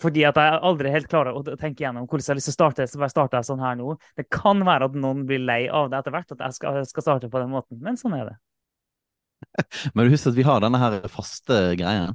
Fordi at jeg aldri helt klarer å tenke gjennom hvordan jeg har lyst til å starte, så bare starter jeg sånn her nå. Det kan være at noen blir lei av det etter hvert, at jeg skal, skal starte på den måten, men sånn er det. Men du husker at vi har denne her faste greien.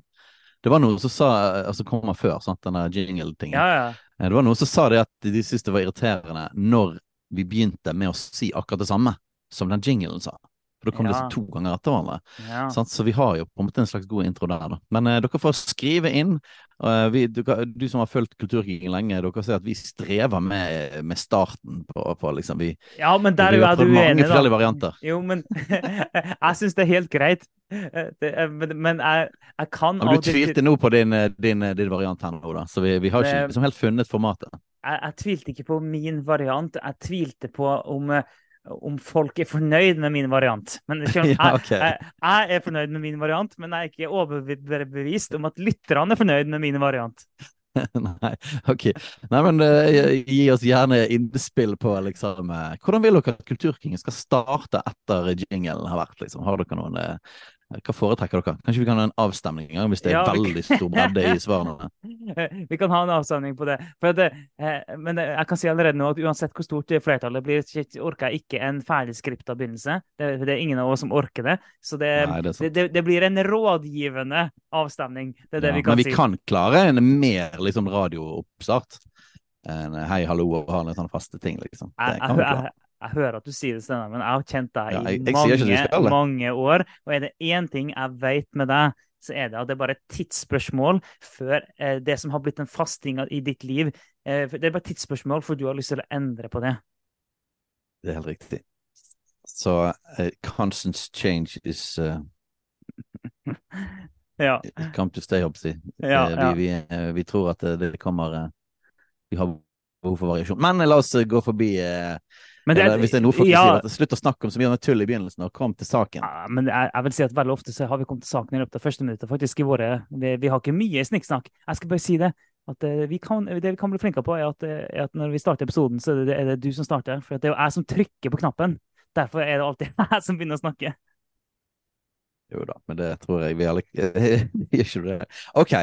Det var noe som sa, altså kommer før, sant, denne jingle-tingen. Ja, ja. Det var noen som sa det at de syntes det var irriterende når vi begynte med å si akkurat det samme som den jinglen sa. For da kom Ja. det to ganger etter hverandre. ja. Så vi har jo på en måte en slags god intro der. Da. Men uh, dere får skrive inn. Uh, vi, du, du som har fulgt Kulturkrigen lenge, dere ser at vi strever med, med starten på, på liksom vi, ja, men der vi er du jo uenig, da. varianter. Jo, men jeg syns det er helt greit. Eh, Det, men, men jeg, jeg kan du tvilte nå på din, din, din variant her nå, da. Så vi, vi har ikke liksom helt funnet formatet. jeg, jeg tvilte ikke på min variant, jeg tvilte på om, om folk er fornøyd med min variant. Men Ja, jeg, jeg, jeg er fornøyd med min variant, men jeg er ikke overbevist om at lytterne er fornøyd med min variant. Nei, ok. Nei, men uh, gi oss gjerne innspill på liksom eh, Hvordan vil dere at Kulturkringen skal starte etter jinglen har vært? liksom? Har dere noen eh, Hva foretrekker dere? Kanskje vi kan ha en avstemning en gang, hvis det er Ja, veldig stor bredde i svarene? Vi kan ha en avstemning på det. Det eh, men jeg kan si allerede nå at uansett hvor stort flertallet blir, orker jeg ikke en ferdigskripta begynnelse. Det, det er ingen av oss som orker det. Så det, Nei, det det, blir en rådgivende avstemning. Det er det Ja, vi kan men vi si. kan klare en mer liksom radiooppstart. En hei, hallo og ha litt sånne faste ting, liksom. Det kan vi klare. Jeg hører at du sier det, Steinar, men jeg har kjent deg Ja, i jeg- vi mange, skal mange år. Og er det én ting jeg vet med deg, så er det at det er bare et tidsspørsmål før eh, det som har blitt en fast ting i ditt liv eh, Det er bare et tidsspørsmål for du har lyst til å endre på det. Det er helt riktig. Så uh, constant change is uh, Ja. come to stay, håper jeg. å si. Ja, Eh, ja. Vi, vi, eh, vi tror at det, kommer eh, Vi har behov for variasjon. Men eh, la oss eh, gå forbi eh, det, eller, Hvis det er noe folk ja, sier, at slutt å snakke om så mye tull i begynnelsen, og kom til saken. Ja, men jeg, jeg vil si at veldig ofte så har vi kommet til saken i løpet av første minuttet. faktisk i våre, vi, vi har ikke mye snikksnakk. Jeg skal bare si det. at eh, vi kan, Det vi kan bli flinkere på, er at, eh, er at når vi starter episoden, så er det, er det du som starter. For det er jo jeg som trykker på knappen. Derfor er det alltid jeg som begynner å snakke. Jo da, men det tror jeg vi alle Gjør ikke det? OK.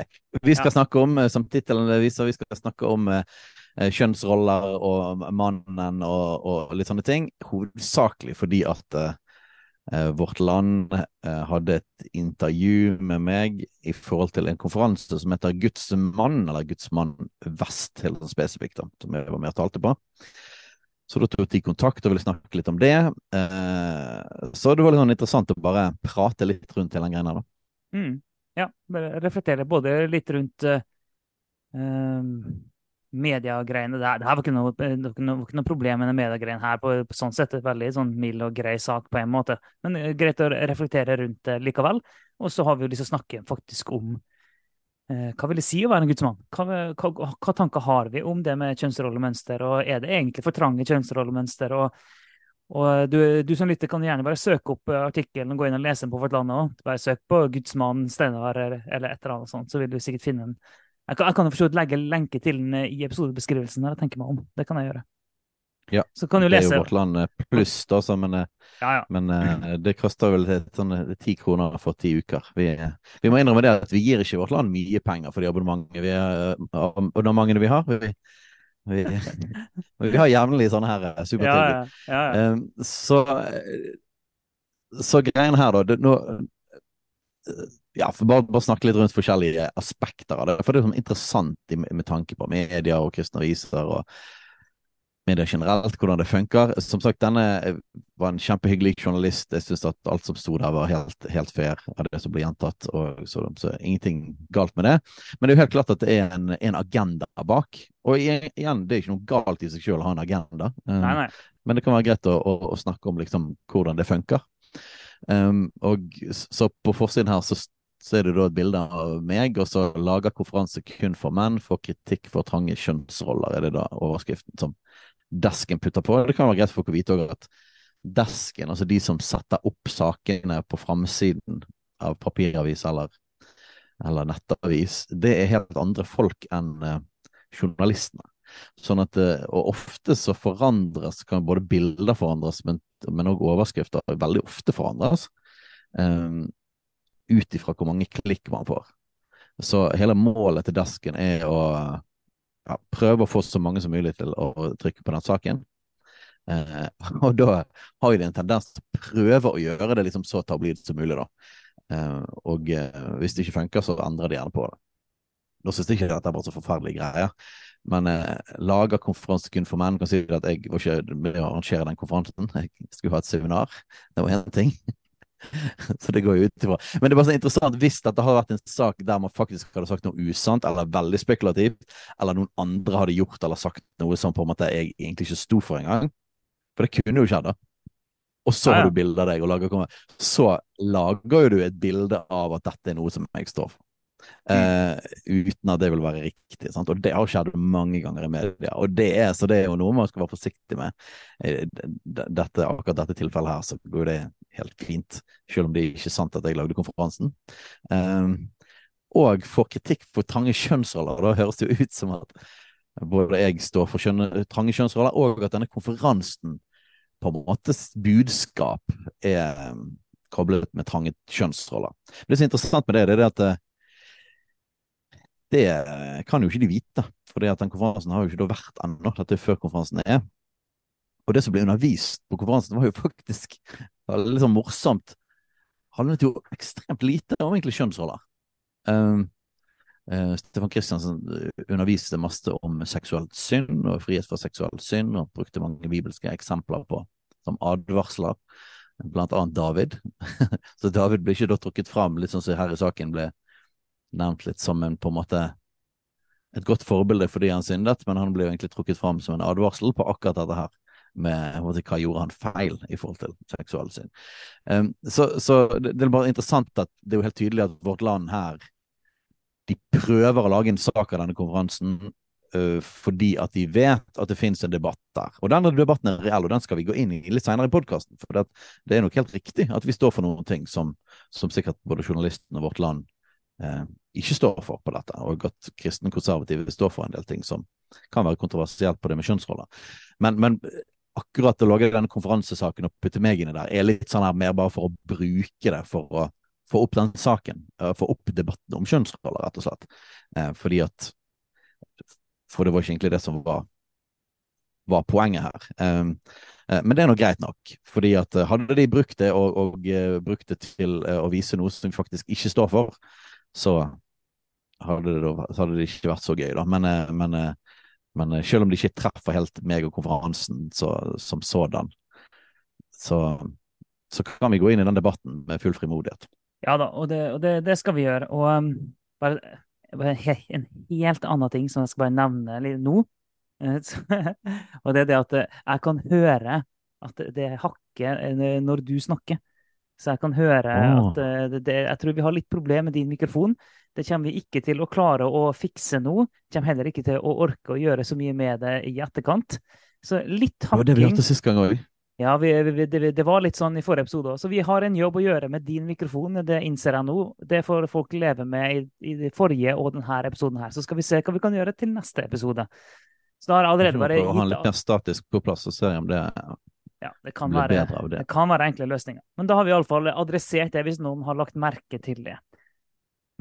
Vi skal Ja. snakke om, eh, som tittelen viser, vi skal snakke om eh, eh, kjønnsroller og mannen og, og litt sånne ting. Hovedsakelig fordi at eh, eh, Vårt Land eh, hadde et intervju med meg i forhold til en konferanse som heter Guds mann, eller Guds mann vest, helt spesifikt, som jeg var med og talte på. Så da tok de kontakt og ville snakke litt om det. Eh, så det var litt sånn interessant å bare prate litt rundt hele den greia da. Mm. Ja, reflektere både litt rundt mediegreiene. der det her var ikke noe, det var ikke noe, var ikke noe problem med den mediegreien her. På, på sånn sett, et veldig sånn mild og grei sak på en måte. Men eh, greit å reflektere rundt det likevel. Og så har vi jo lyst til å snakke faktisk om eh, hva vil det si å være en gudsmann? Hva, hva, hva tanker har vi om det med kjønnsrollemønster, og er det egentlig for trange kjønnsrollemønster? og og du, du som lytter kan gjerne bare søke opp eh, artikkelen og gå inn og lese den på Vårt Land òg. Bare søk på Gudsmann Steinar eller, et eller annet sånt, så vil du sikkert finne den. Jeg kan, jeg kan jo legge lenke til den eh, i episodebeskrivelsen. når jeg tenker meg om. Det kan jeg gjøre. Ja, Så kan du Det er jo Vårt Land eh, pluss, da, så, men, eh, Ja, ja. men uh, det koster vel sånn ti kroner for ti uker. Vi, vi må innrømme det at vi gir ikke Vårt Land mye penger for de abonnementene vi, abonnementene vi har. Vi, vi, vi har jevnlig sånne her ja, supertilbud. Um, så, så greien her, da det, nå, ja, bare, bare snakke litt rundt forskjellige aspekter av det. For det er sånn interessant i, med tanke på media og kristne aviser og media generelt, hvordan det funker. Som sagt, denne eh, var en kjempehyggelig journalist. Jeg syns at alt som sto der var helt, helt fair av det som ble gjentatt. Og så, så ingenting galt med det. Men det er jo helt klart at det er en, en agenda bak. Og igjen, det er ikke noe galt i seg selv å ha en agenda. Um, Nei, nei. men det kan være greit å, å, å snakke om liksom hvordan det funker. Um, og så på forsiden her så, så er det da et bilde av meg, og så lager konferanse kun for menn, får kritikk for trange kjønnsroller, er det da overskriften som desken putter på. Det kan være greit for folk å vite òg at desken, altså de som setter opp sakene på framsiden av papiravis eller, eller, nettavis, det er helt andre folk enn uh, journalistene. Sånn at, uh, og ofte så forandres, kan både bilder forandres, men også overskrifter veldig ofte forandres. Um, ut ifra hvor mange klikk man får. Så hele målet til dasken er å ja, prøve å få så mange som mulig til å trykke på den saken. Eh, og da har jo en tendens til å prøve å gjøre det liksom så tabloid som mulig, da. Eh, og eh, hvis det ikke funker, så endrer de gjerne på det. Nå syns jeg ikke dette bare så forferdelige greier. Men eh, lager konferanse kun for menn. Kan si at jeg var ikke med å arrangere den konferansen. Jeg skulle ha et seminar. Det var én ting. så det går jo ut ifra. Men det er bare så interessant hvis dette hadde vært en sak der man faktisk hadde sagt noe usant eller veldig spekulativt, eller noen andre hadde gjort eller sagt noe som på en måte jeg egentlig ikke sto for engang. For det kunne jo skjedd, da. Og så har du bilde av deg og lager Så lager jo du et bilde av at dette er noe som jeg står for. Uh, uten at det vil være riktig. Sant? Og det har skjedd mange ganger i media. Og det er, så det er jo noe man skal være forsiktig med. Dette, akkurat dette tilfellet her, så går det helt fint. Selv om det ikke er sant at jeg lagde konferansen. Um, og får kritikk for trange kjønnsroller. Da høres det jo ut som at både jeg står for kjønne, trange kjønnsroller, og at denne konferansen på en måte budskap er um, koblet med trange kjønnsroller. Det som er interessant med det, det er at det kan jo ikke de vite, for den konferansen har jo ikke vært ennå. Dette er før konferansen er. Og det som ble undervist på konferansen, var jo faktisk litt sånn morsomt. Handlet jo ekstremt lite om egentlig kjønnsroller. Um, uh, Stefan Kristiansen underviste masse om seksuelt synd og frihet for seksuelt synd, og brukte mange bibelske eksempler på som advarsler, blant annet David. Så David ble ikke da trukket fram, litt sånn som her i saken ble nevnt litt som en på en måte et godt forbilde fordi han syndet, men han ble jo egentlig trukket fram som en advarsel på akkurat dette her. Med hva gjorde han feil i forhold til seksualen sin. Um, så, så det, det, er bare interessant at det er jo helt tydelig at vårt land her de prøver å lage en sak av denne konferansen uh, fordi at de vet at det finnes en debatt der. Og denne debatten er reell, og den skal vi gå inn i litt senere i podkasten. For det, det, er nok helt riktig at vi står for noen ting som, som sikkert både journalisten og vårt land uh, ikke står for på dette, og at kristne konservative står for en del ting som kan være kontroversielt på det med kjønnsroller. Men, men akkurat å lage denne konferansesaken og putte meg inn i der, er litt sånn her mer bare for å bruke det for å få opp den saken. Eh, få opp debatten om kjønnsroller, rett og slett. Eh, fordi at For det var ikke egentlig det som var, var poenget her. Um, men det er nå greit nok. fordi at hadde de brukt det, og, og brukt det til å vise noe som vi faktisk ikke står for, så hadde det, da, hadde det ikke vært så gøy, da. Men, eh, men, eh, men eh, selv om det ikke treffer helt meg og konferansen så, som sådan, så, så, kan vi gå inn i den debatten med full frimodighet. Ja da, og det, og det, det skal vi gjøre. Og um, bare, bare, en helt annen ting som jeg skal bare nevne litt nå. og det er det at jeg kan høre at det hakker når du snakker. Så jeg kan høre oh. at det, det, jeg tror vi har litt problem med din mikrofon. Det kommer vi ikke til å klare å fikse nå. Kommer heller ikke til å orke å gjøre så mye med det i etterkant. Så litt hakking. Det var det vi hørte sist gang òg. Ja, vi, vi, det, det, var litt sånn i forrige episode òg. Så vi har en jobb å gjøre med din mikrofon. Det innser jeg nå. Det får folk leve med i, i den forrige og denne episoden her. Så skal vi se hva vi kan gjøre til neste episode. Så da har jeg allerede bare gitt Å ha litt mer statisk på plass, og ser om det ja, det kan, være, det. det kan være enkle løsninger. Men da har vi iallfall adressert det, hvis noen har lagt merke til det.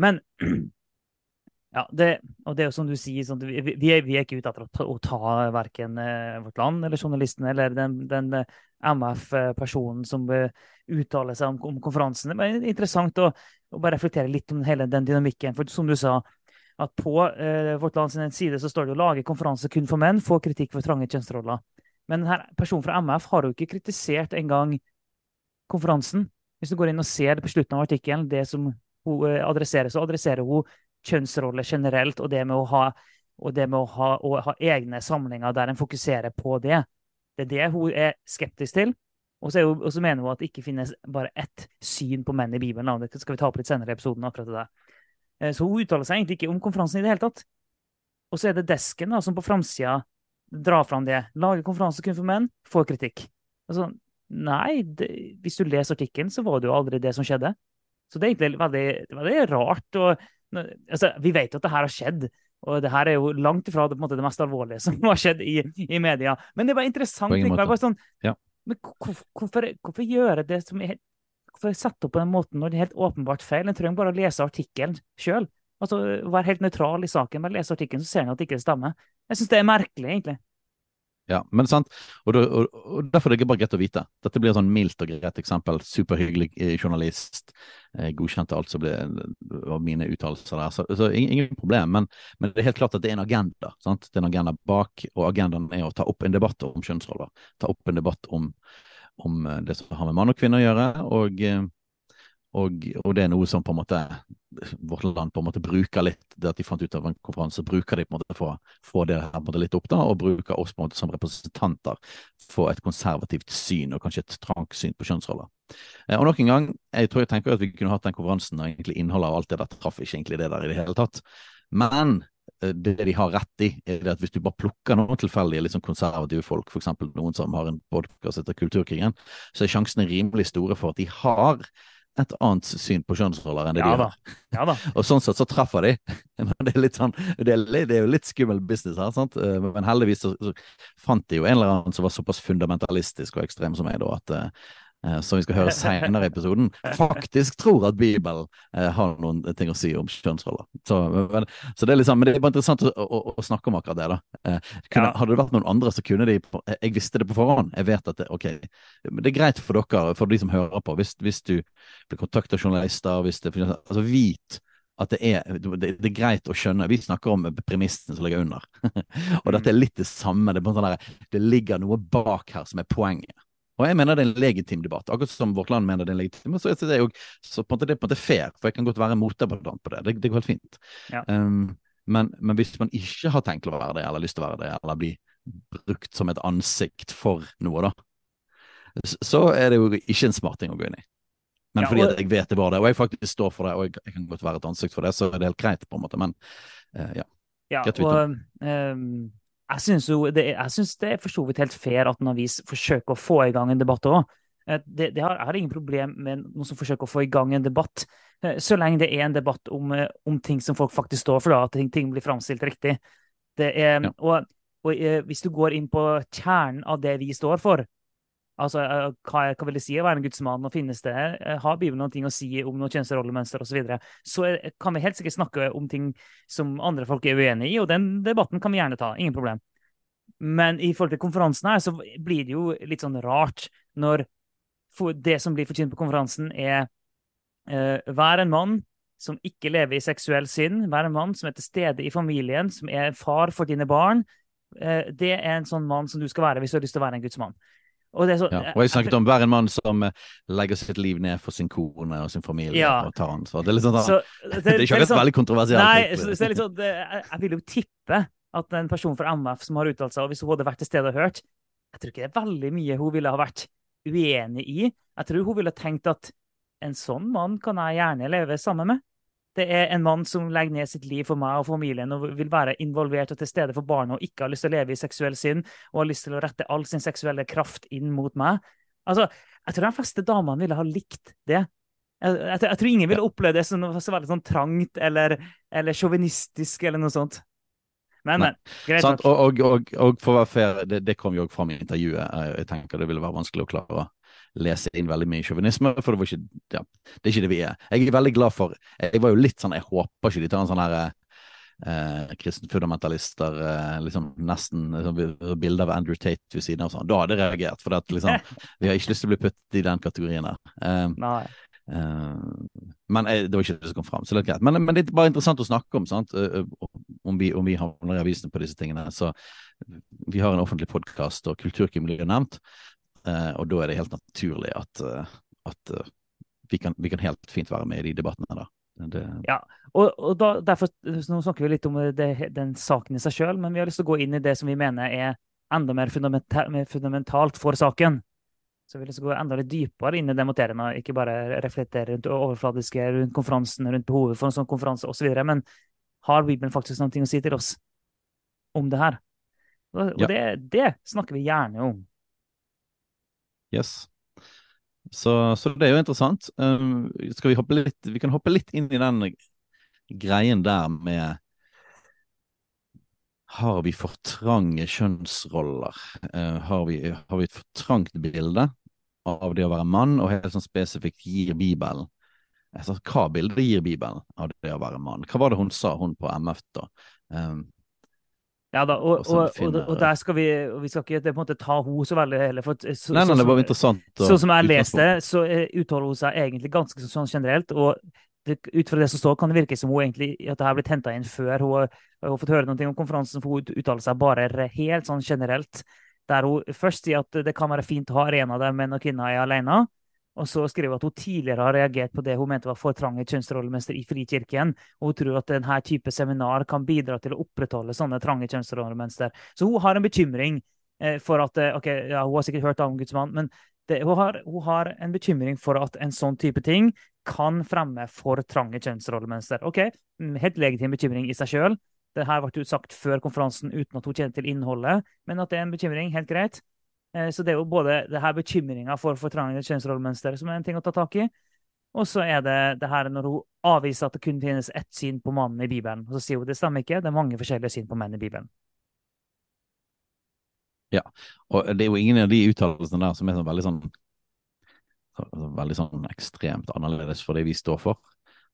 Men ja, det, og det er jo som du sier, sånn, vi, vi, er, vi, er, ikke ute etter å ta, å ta verken eh, Vårt Land eller journalistene eller den, den eh, MF-personen som uh, uttaler seg om, om, konferansen. Det er interessant å, å, bare reflektere litt om hele den dynamikken. For som du sa, at på eh, Vårt Lands side så står det å lage konferanse kun for menn, få kritikk for trange kjønnsroller. Men denne personen fra MF har jo ikke kritisert engang konferansen. Hvis du går inn og ser på slutten av artikkelen, det som hun eh, adresserer, så adresserer hun kjønnsroller generelt og det med å ha, det med å ha, å ha egne samlinger der en fokuserer på det. Det er det hun er skeptisk til. Og så, mener hun at det ikke finnes bare ett syn på menn i Bibelen. Det skal vi ta opp litt senere i episoden. akkurat det. Eh, så hun uttaler seg egentlig ikke om konferansen i det hele tatt. Og så er det desken da, som på framsida dra fram det. Lage konferanse kun for menn, får kritikk. Altså, nei, det, hvis du leser artikkelen, så var det jo aldri det som skjedde. Så det er egentlig veldig, veldig rart. Og, altså, vi vet jo at det her har skjedd. Og det her er jo langt ifra det, måte, det mest alvorlige som har skjedd i, i, media. Men det var interessant. Bare sånn, ja. Men hvorfor, hvorfor, gjøre det som er Hvorfor sette opp på den måten når det er helt åpenbart feil? En trenger bare å lese artikkelen sjøl. Altså, Være helt nøytral i saken. Men lese artikkelen, så ser en at det ikke stemmer. Jeg syns det er merkelig, egentlig. Ja, men sant, og, og, og, Derfor er det bare greit å vite. Dette blir et sånn mildt og greit eksempel. Superhyggelig eh, journalist. Eh, godkjente alt som ble av mine uttalelser der. Så, så, ingen problem. Men, men, det er helt klart at det er en agenda. Sant? Det er en agenda bak, og agendaen er å ta opp en debatt om kjønnsroller. Ta opp en debatt om, om eh, det som har med mann og kvinne å gjøre. og og, og, det er noe som på en måte vårt land på en måte bruker litt. Det at de fant ut av en konferanse, bruker de på en måte for å få det her på en måte litt opp, da, og bruker oss på en måte som representanter for et konservativt syn, og kanskje et trangt syn på kjønnsroller. Eh, og nok en gang, jeg tror jeg tenker at vi kunne hatt den konferansen, og egentlig innholdet av alt det der traff ikke egentlig det der i det hele tatt. Men eh, det de har rett i, er at hvis du bare plukker noen tilfeldige sånn konservative folk, f.eks. noen som har en podkast etter Kulturkrigen, så er sjansene rimelig store for at de har et annet syn på kjønnsroller enn det ja, de har. Ja, da. og sånn sett så treffer de. Men det er, litt sånn, det er, det er jo litt skummel business her, sant? Eh, men heldigvis så, så, fant de jo en eller annen som var såpass fundamentalistisk og ekstrem som meg, da, at Eh, som vi skal høre senere i episoden, faktisk tror at Bibelen eh, har noen ting å si om kjønnsroller. Så, men, så det er liksom, men det er bare interessant å, å, å snakke om akkurat det. da. Eh, kunne. Hadde det vært noen andre, så kunne de Jeg visste det på forhånd. Jeg vet at det, ok, det er greit for dere, for de som hører på, hvis, hvis du blir kontakta av journalister, hvis det, altså vit at det er, det, det er, greit å skjønne. Vi snakker om premissen som ligger under. og dette er litt det samme. Det, sånn der, det ligger noe bak her som er poenget. Og jeg mener det er en legitim debatt, akkurat som vårt land mener det er en legitim. Så, det er jo så på en måte, det er på en måte fair, for jeg kan godt være motdebattant på det. Det, det går helt fint. Ja. Um, men, men, hvis man ikke har tenkt å være det, eller lyst til å være det, eller bli brukt som et ansikt for noe, da, så er det jo ikke en smart ting å gå inn i. Men ja, fordi at jeg vet det var det, og jeg faktisk står for det, og jeg, jeg, kan godt være et ansikt for det, så er det helt greit, på en måte. Men uh, ja. ja og, um, jeg syns det, det er for så vidt helt fair at en avis forsøker å få i gang en debatt òg. Eh, det, det har, jeg har ingen problem med noen som forsøker å få i gang en debatt, eh, så lenge det er en debatt om, eh, om ting som folk faktisk står for, da, at ting, ting blir framstilt riktig. Er, ja. og, og, hvis du går inn på kjernen av det vi står for, Altså, eh, hva, hva, vil det si å være en gudsmann, og finnes det, eh, har Bibelen noe å si om noe kjønnsrollemønster osv., så, videre. så kan vi helt sikkert snakke om ting som andre folk er uenig i, og den debatten kan vi gjerne ta, ingen problem. Men i forhold til konferansen her, så blir det jo litt sånn rart når det som blir forkynt på konferansen, er uh, vær en mann som ikke lever i seksuell synd, vær en mann som er til stede i familien, som er far for dine barn. Uh, det er en sånn mann som du skal være hvis du har lyst til å være en gudsmann. Og, så, ja, og jeg snakket om hver en mann som eh, legger sitt liv ned for sin kone og sin familie ja. og tar ansvar. Det er, sånn, så, det, det, er ikke akkurat sånn, veldig kontroversielt. Nei, så, så sånn, jeg vil jo tippe at en person fra MF som har uttalt seg, og hvis hun hadde vært til stede og hørt, jeg tror ikke det er veldig mye hun ville ha vært uenig i. Jeg tror hun ville tenkt at en sånn mann kan jeg gjerne leve sammen med. Det er en mann som legger ned sitt liv for meg og familien og vil være involvert og til stede for barnet og ikke har lyst til å leve i seksuell synd og har lyst til å rette all sin seksuelle kraft inn mot meg. Altså, Jeg tror de fleste damene ville ha likt det. Jeg, jeg, jeg tror ingen ville oppleve det som noe så veldig sånn trangt eller, eller sjåvinistisk eller noe sånt. Men, men. Greit nok. Og, og, og, og, for å være fair, det, det kom jo også fram i intervjuet. Jeg tenker det ville være vanskelig å klare lese inn veldig mye sjåvinisme, for det, var ikke, ja, det er ikke det vi er. Jeg er veldig glad for Jeg var jo litt sånn Jeg håper ikke de tar en sånn herre eh, kristne fundamentalister eh, liksom nesten liksom, bilde av Andrew Tate ved siden av sånn. Da hadde jeg reagert, for at, liksom, vi har ikke lyst til å bli putt i den kategorien der. Eh. Uh, men eh, det var ikke det som kom fram. Så det er greit. Men, men, det er bare interessant å snakke om, sant? Uh, om vi, om vi havner i avisene på disse tingene. Så vi har en offentlig podkast, og kulturkrim blir nevnt. Eh, og da er det helt naturlig at, eh, at eh, vi, kan, vi, kan, helt fint være med i de debattene. da. Det... Ja, og, og da, derfor, Nå snakker vi litt om det, den saken i seg sjøl, men vi har lyst til å gå inn i det som vi mener er enda mer fundamentalt for saken. Så vi vil gå enda litt dypere inn i det og ikke bare reflektere rundt overfladiske, rundt konferansen, rundt behovet for en sånn konferanse osv. Men har Bibelen faktisk noe å si til oss om det her? Og, og Ja. det, det snakker vi gjerne om. Yes. Så, så det er jo interessant. Um, skal vi hoppe litt Vi kan hoppe litt inn i den greien der med Har vi for trange kjønnsroller? Uh, har, vi, har vi et for trangt bilde av det å være mann, og helt sånn spesifikt gir Bibelen altså, Hva bildet gir Bibelen av det å være mann? Hva var det hun sa, hun på MF, da? Um, Ja da, og, Og og, og, finner- og der skal vi Vi skal ikke det, på en måte ta henne så veldig heller. For, så, nei, nei, det var interessant. Sånn som jeg leste, så eh, uttaler hun seg egentlig ganske sånn generelt. Og det, ut fra det som står, kan det virke som hun egentlig, at det her blitt henta inn før hun hun har fått høre noe om konferansen, for hun uttaler seg bare helt sånn generelt. Der hun først sier at det kan være fint å ha arenaer der menn og kvinner er alene. Og så skriver hun at hun tidligere har reagert på det hun mente var for trange kjønnsrollemønster i Frikirken. Og hun tror at denne type seminar kan bidra til å opprettholde sånne trange kjønnsrollemønster. Så hun har en bekymring eh, for at eh, ok, ja, Hun har sikkert hørt om Guds men det, hun, har, hun har en bekymring for at en sånn type ting kan fremme for trange kjønnsrollemønster. Ok, mm, Helt legitim bekymring i seg sjøl. Det her ble sagt før konferansen uten at hun kjenner til innholdet, men at det er en bekymring, helt greit. Eh, Så det er jo både det her bekymringa for fortrangende trange kjønnsrollemønster som er en ting å ta tak i, og så er det det her når hun avviser at det kun finnes ett syn på mannen i Bibelen. Og så sier hun det stemmer ikke, det er mange forskjellige syn på menn i Bibelen. Ja, Og det er jo ingen av de uttalelsene der som er sånn veldig sånn så- veldig sånn ekstremt annerledes for det vi står for.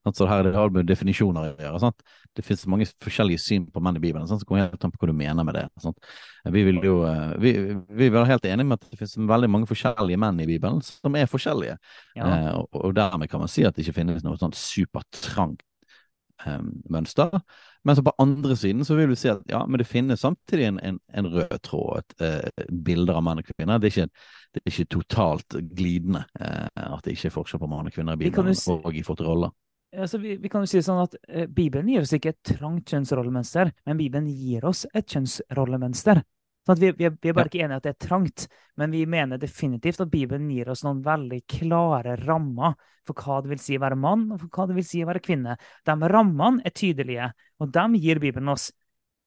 Så her er det har med definisjoner å gjøre. Sant? Det finnes mange forskjellige syn på menn i Bibelen. Sant? Så kommer helt an på hva du mener med det. Sant? Vi vil jo eh, vi, vi vil være helt enige med at det finnes veldig mange forskjellige menn i Bibelen som er forskjellige. Ja. Eh, og, og dermed kan man si at det ikke finnes noe sånt supertrangt eh, mønster. Men så på andre siden så vil vi si at ja, men det finnes samtidig en, en, en rød tråd, et, eh, bilder av menn og kvinner. Det er ikke, det er ikke totalt glidende eh, at det ikke er forskjell på mann og kvinner i Bibelen og i forhold til roller. Altså, vi, vi kan jo si sånn at eh, Bibelen gir oss ikke et trangt kjønnsrollemønster, men Bibelen gir oss et kjønnsrollemønster. Sånn at vi, vi, er, vi er bare ikke enige at det er trangt, men vi mener definitivt at Bibelen gir oss noen veldig klare rammer for hva det vil si å være mann, og for hva det vil si å være kvinne. De rammene er tydelige, og dem gir Bibelen oss.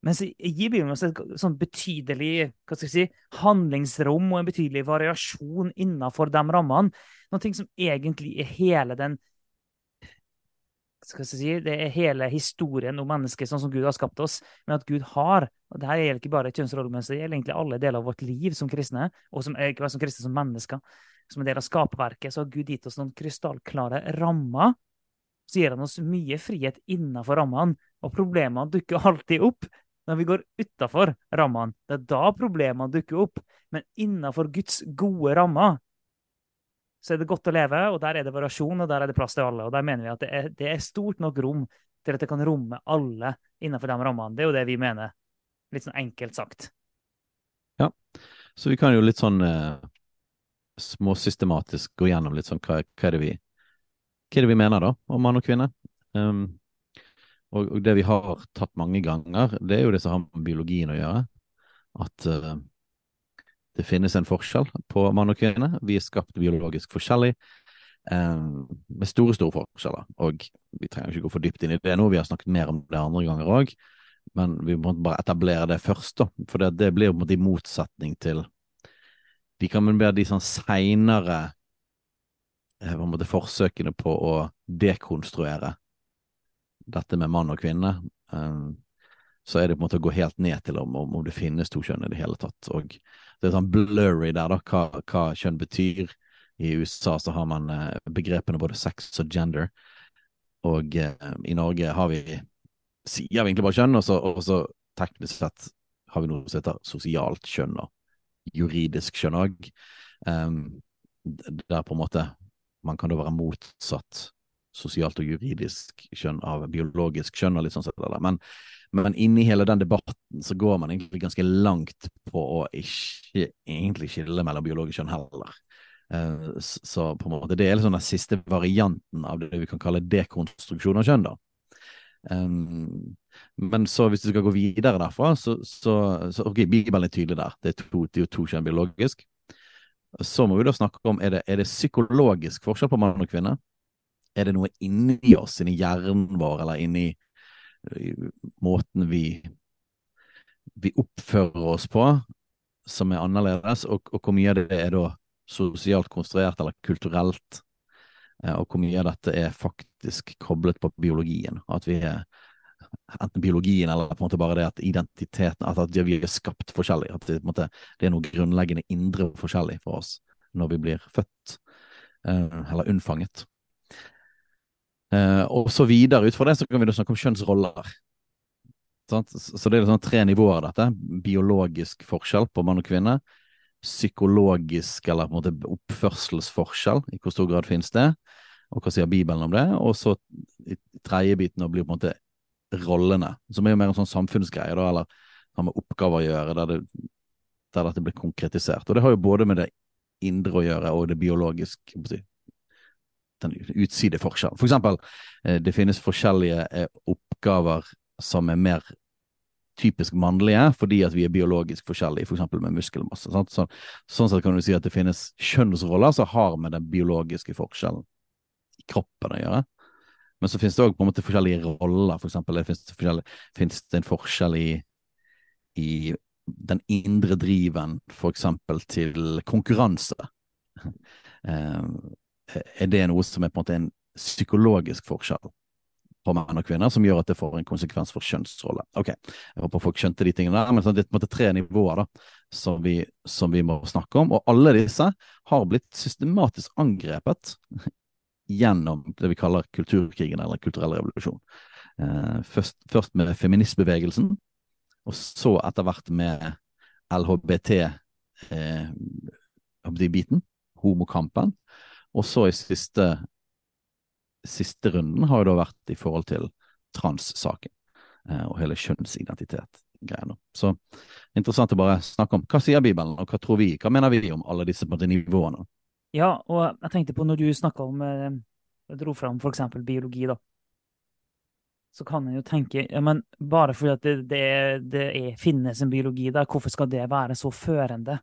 Men så gir Bibelen oss et sånn betydelig hva skal jeg si, handlingsrom og en betydelig variasjon innenfor de rammene. Noe som egentlig er hele den skal jeg si, det er hele historien om mennesket sånn som Gud har skapt oss. Men at Gud har og det her gjelder ikke bare kjønnsrollemønster, det gjelder egentlig alle deler av vårt liv som kristne, og som, ikke bare som kristne, som mennesker. Som en del av skaperverket, så har Gud gitt oss noen krystallklare rammer. Så gir han oss mye frihet innenfor rammene, og problemene dukker alltid opp når vi går utafor rammene. Det er da problemene dukker opp. Men innenfor Guds gode rammer så er det godt å leve, og der er det variasjon, og der er det plass til alle. Og der mener vi at det er, det er stort nok rom til at det kan romme alle innenfor de rammene. Det er jo det vi mener. Litt sånn enkelt sagt. Ja, Så vi kan jo litt sånn eh, småsystematisk gå gjennom litt sånn hva, hva, er det vi, hva er det vi mener da om mann og kvinne. Um, og, og det vi har tatt mange ganger, det er jo det som har med biologien å gjøre. At eh, det finnes en forskjell på mann og kvinne. Vi er skapt biologisk forskjellig. eh, med store, store forskjeller. Og vi trenger ikke gå for dypt inn i det nå, vi har snakket mer om det andre ganger òg. Men vi må bare etablere det først, da. For det, det blir på en måte i motsetning til De kan vel være de sånn seinere eh, forsøkene på å dekonstruere dette med mann og kvinne. Eh, så er det på en måte å gå helt ned til om, om, om det finnes to kjønn i det hele tatt. Og det er sånn blurry der, da, hva, hva kjønn betyr. I USA så har man eh, begrepene både sex og gender, og eh, i Norge har vi sier vi egentlig bare kjønn, og så, og så teknisk sett har vi noe som heter sosialt kjønn og juridisk kjønn òg. Um, der på en måte man kan da være motsatt sosialt og juridisk kjønn av biologisk kjønn og litt sånn sett. Men, men inni hele den debatten så går man egentlig ganske langt på å ikke egentlig skille mellom biologisk kjønn heller. Uh, så på en måte det er liksom den siste varianten av det vi kan kalle dekonstruksjon av kjønn, da. Um, men så hvis du skal gå videre derfra, så, så, så ok, Bibelen er tydelig der. Det er to, det er to kjønn biologisk. Så må vi da snakke om er det, er det psykologisk forskjell på mann og kvinne. Er det noe inni oss, inni hjernen vår, eller inni måten vi vi oppfører oss på som er annerledes, og, og hvor mye av det er da sosialt konstruert eller kulturelt, eh, og hvor mye av dette er faktisk koblet på biologien. At vi er enten biologien eller på en måte bare det at identiteten At, vi er skapt forskjellig. At det, måte, det, er noe grunnleggende indre forskjellig for oss når vi blir født, eh, eller unnfanget. Og så videre ut fra det så kan vi snakke om kjønnsroller. Så det er sånn tre nivåer av dette. Biologisk forskjell på mann og kvinne. Psykologisk eller på en måte oppførselsforskjell, i hvor stor grad finnes det? Og hva sier Bibelen om det? Og så tredje biten blir på en måte rollene, som er jo mer en sånn samfunnsgreie, da, eller har med oppgaver å gjøre, der, det, der dette blir konkretisert. Og det har jo både med det indre å gjøre og det biologiske si, den utside forskjell. For eksempel, eh, det finnes forskjellige eh, oppgaver som er mer typisk mannlige, fordi at vi er biologisk forskjellige, f.eks. For med muskelmasse. Så, sånn sett kan du si at det finnes kjønnsroller som har med den biologiske forskjellen i kroppen å gjøre. Men så finnes det òg forskjellige roller. For eksempel, det finnes, finnes det en forskjell i, i den indre driven, for eksempel til konkurranse. Er det noe som er på en måte en psykologisk forskjell? på menn og kvinner, som gjør at det får en konsekvens for kjønnsrolle. Ok, Jeg håper folk skjønte de tingene der, men det er på en måte tre nivåer da, som vi, som vi må snakke om. Og alle disse har blitt systematisk angrepet gjennom det vi kaller kulturkrigen eller kulturell revolusjon. Eh, først, først, med feministbevegelsen, og så etter hvert med LHBT-biten, eh, homokampen, og så i siste siste runden har jo da vært i forhold til trans-saken eh, og hele kjønnsidentitet-greiene. Så interessant å bare snakke om hva sier Bibelen, og hva tror vi, hva mener vi om alle disse nivåene? Ja, og jeg tenkte på når du snakka om eh, dro fram f.eks. biologi, da. Så kan en jo tenke ja, men bare fordi at det, det, det er, finnes en biologi der, hvorfor skal det være så førende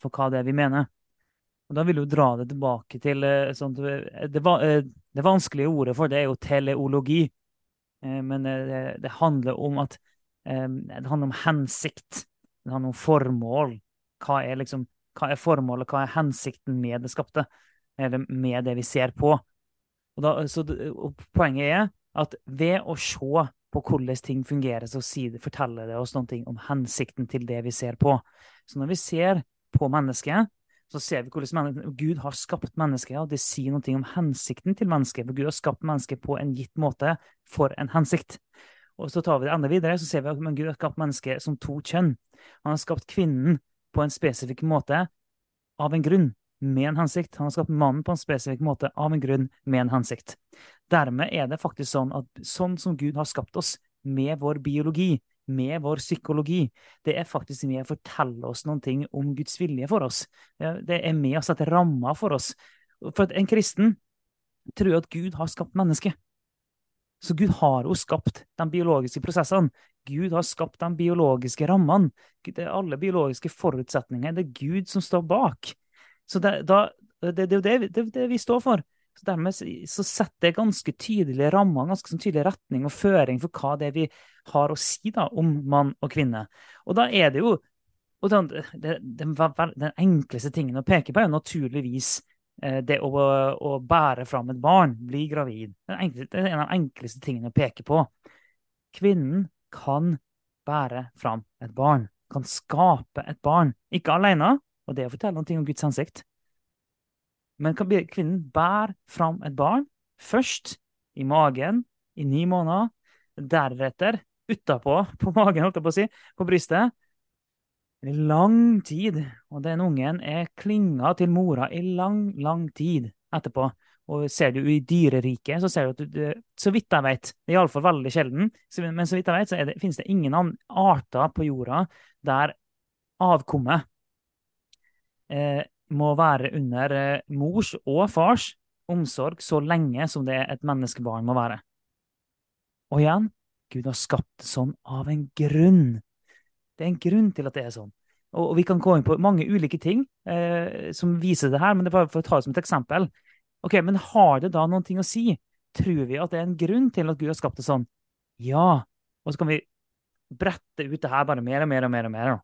for hva det er vi mener? Og Da vil du dra det tilbake til eh, sånn, det, eh, det, vanskelige ordet for det er jo teleologi. Eh, men det, det, handler om at det handler om hensikt. Det handler om formål. Hva er, liksom, hva er formålet, hva er hensikten med det skapte? Eller med det vi ser på? Og da, så og poenget er at ved å se på hvordan ting fungerer, så forteller det oss noe om hensikten til det vi ser på. Så når vi ser på mennesket, så ser vi hvordan Gud har skapt mennesket, og det sier noe om hensikten til mennesket. For Gud har skapt mennesket på en gitt måte for en hensikt. Og så tar vi det enda videre, så ser vi at Gud har skapt mennesket som to kjønn. Han har skapt kvinnen på en spesifikk måte av en grunn, med en hensikt. Han har skapt mannen på en spesifikk måte av en grunn, med en hensikt. Dermed er det faktisk sånn at sånn som Gud har skapt oss, med vår biologi, med vår psykologi, det er faktisk med å fortelle oss noen ting om Guds vilje for oss. Det er med å sette rammer for oss. For en kristen tror at Gud har skapt mennesket. Så Gud har jo skapt de biologiske prosessene. Gud har skapt de biologiske rammene. Det er alle biologiske forutsetninger. Det er Gud som står bak. Så det, da, det, det, det, det, det vi står for. Så Dermed så setter det ganske tydelige rammer, ganske sånn tydelig retning og føring for hva det er vi har å si da, om mann og kvinne. Og da er det jo den, den, den, enkleste tingen å peke på er jo naturligvis eh, det å, å, bære fram et barn, bli gravid. det er en av de enkleste tingene å peke på. Kvinnen kan bære fram et barn, kan skape et barn. Ikke alene, og det å fortelle noe om Guds hensikt. Men kvinnen bærer fram et barn, først i magen i ni måneder, deretter utapå på magen, holdt jeg på å si, på brystet. I lang tid. Og den ungen er klinga til mora i lang, lang tid etterpå. Og ser du i dyreriket, så ser du at du, så vidt jeg vet, det er iallfall veldig sjelden, men så vidt jeg vet, så det, finnes det ingen arter på jorda der avkommet eh, må være under eh, mors og fars omsorg så lenge som det et menneskebarn må være. Og igjen, Gud har skapt det sånn av en grunn. Det er en grunn til at det er sånn. Og, vi kan gå inn på mange ulike ting eh, som viser det her, men det er bare for å ta det som et eksempel. Ok, Men har det da noen ting å si? Tror vi at det er en grunn til at Gud har skapt det sånn? Ja. Og så kan vi brette ut det her bare mer og mer og mer. og mer. Da.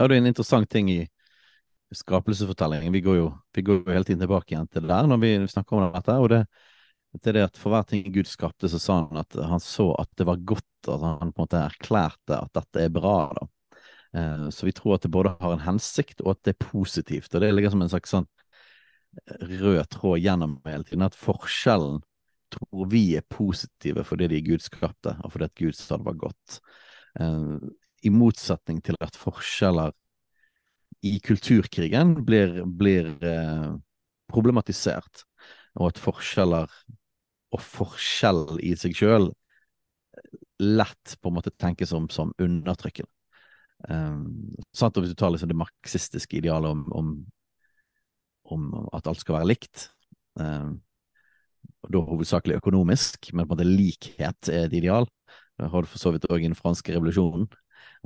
Ja, det er en interessant ting i skapelsesfortellingen. Vi vi går jo hele tiden tilbake igjen til det der når vi snakker om dette. og det, er det at For hver ting Gud skapte, så sa han at han så at det var godt. At han på en måte erklærte at dette er bra. da. Eh, så vi tror at det både har en hensikt, og at det er positivt. Og det ligger som en slags sånn rød tråd gjennom hele tiden. At forskjellen tror vi er positive fordi de Gud skapte, og fordi at Gud sa det var godt. Eh, I motsetning til at forskjeller i kulturkrigen blir, blir eh, problematisert, og at forskjeller og forskjell i seg sjøl lett på en måte tenkes om som undertrykkende. Um, sant, og Hvis du tar liksom det marxistiske idealet om, om, om, at alt skal være likt, um, og da hovedsakelig økonomisk, men på en måte likhet er et ideal. Jeg har du for så vidt òg i den franske revolusjonen,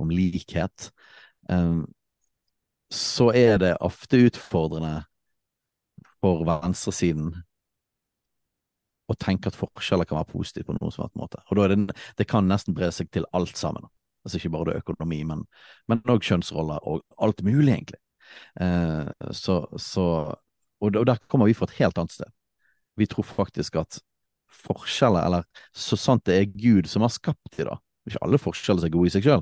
om likhet. Um, så er det ofte utfordrende for venstresiden å tenke at forskjeller kan være positivt på noen som helst måte. Og det, det kan nesten bre seg til alt sammen. Altså ikke bare det økonomi, men òg kjønnsroller og alt mulig, egentlig. Eh, så, så, og, der kommer vi fra et helt annet sted. Vi tror faktisk at forskjeller, eller så sant det er Gud som har skapt de, da Ikke alle forskjeller som er gode i seg sjøl,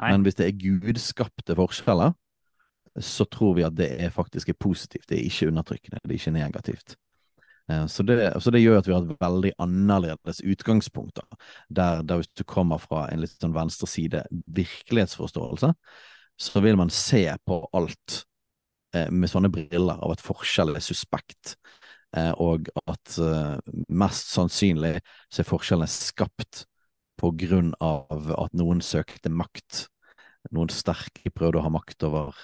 men hvis det er gudskapte forskjeller, så tror vi at det er faktisk er positivt. Det er ikke undertrykkende, det er ikke negativt. Eh, så det, så det, gjør at vi har et veldig annerledes utgangspunkt. Der, der, hvis du kommer fra en litt sånn venstreside virkelighetsforståelse, så vil man se på alt eh, med sånne briller av at forskjell er suspekt, eh, og at eh, mest sannsynlig så er forskjellene skapt på grunn av at noen søkte makt. Noen sterke prøvde å ha makt over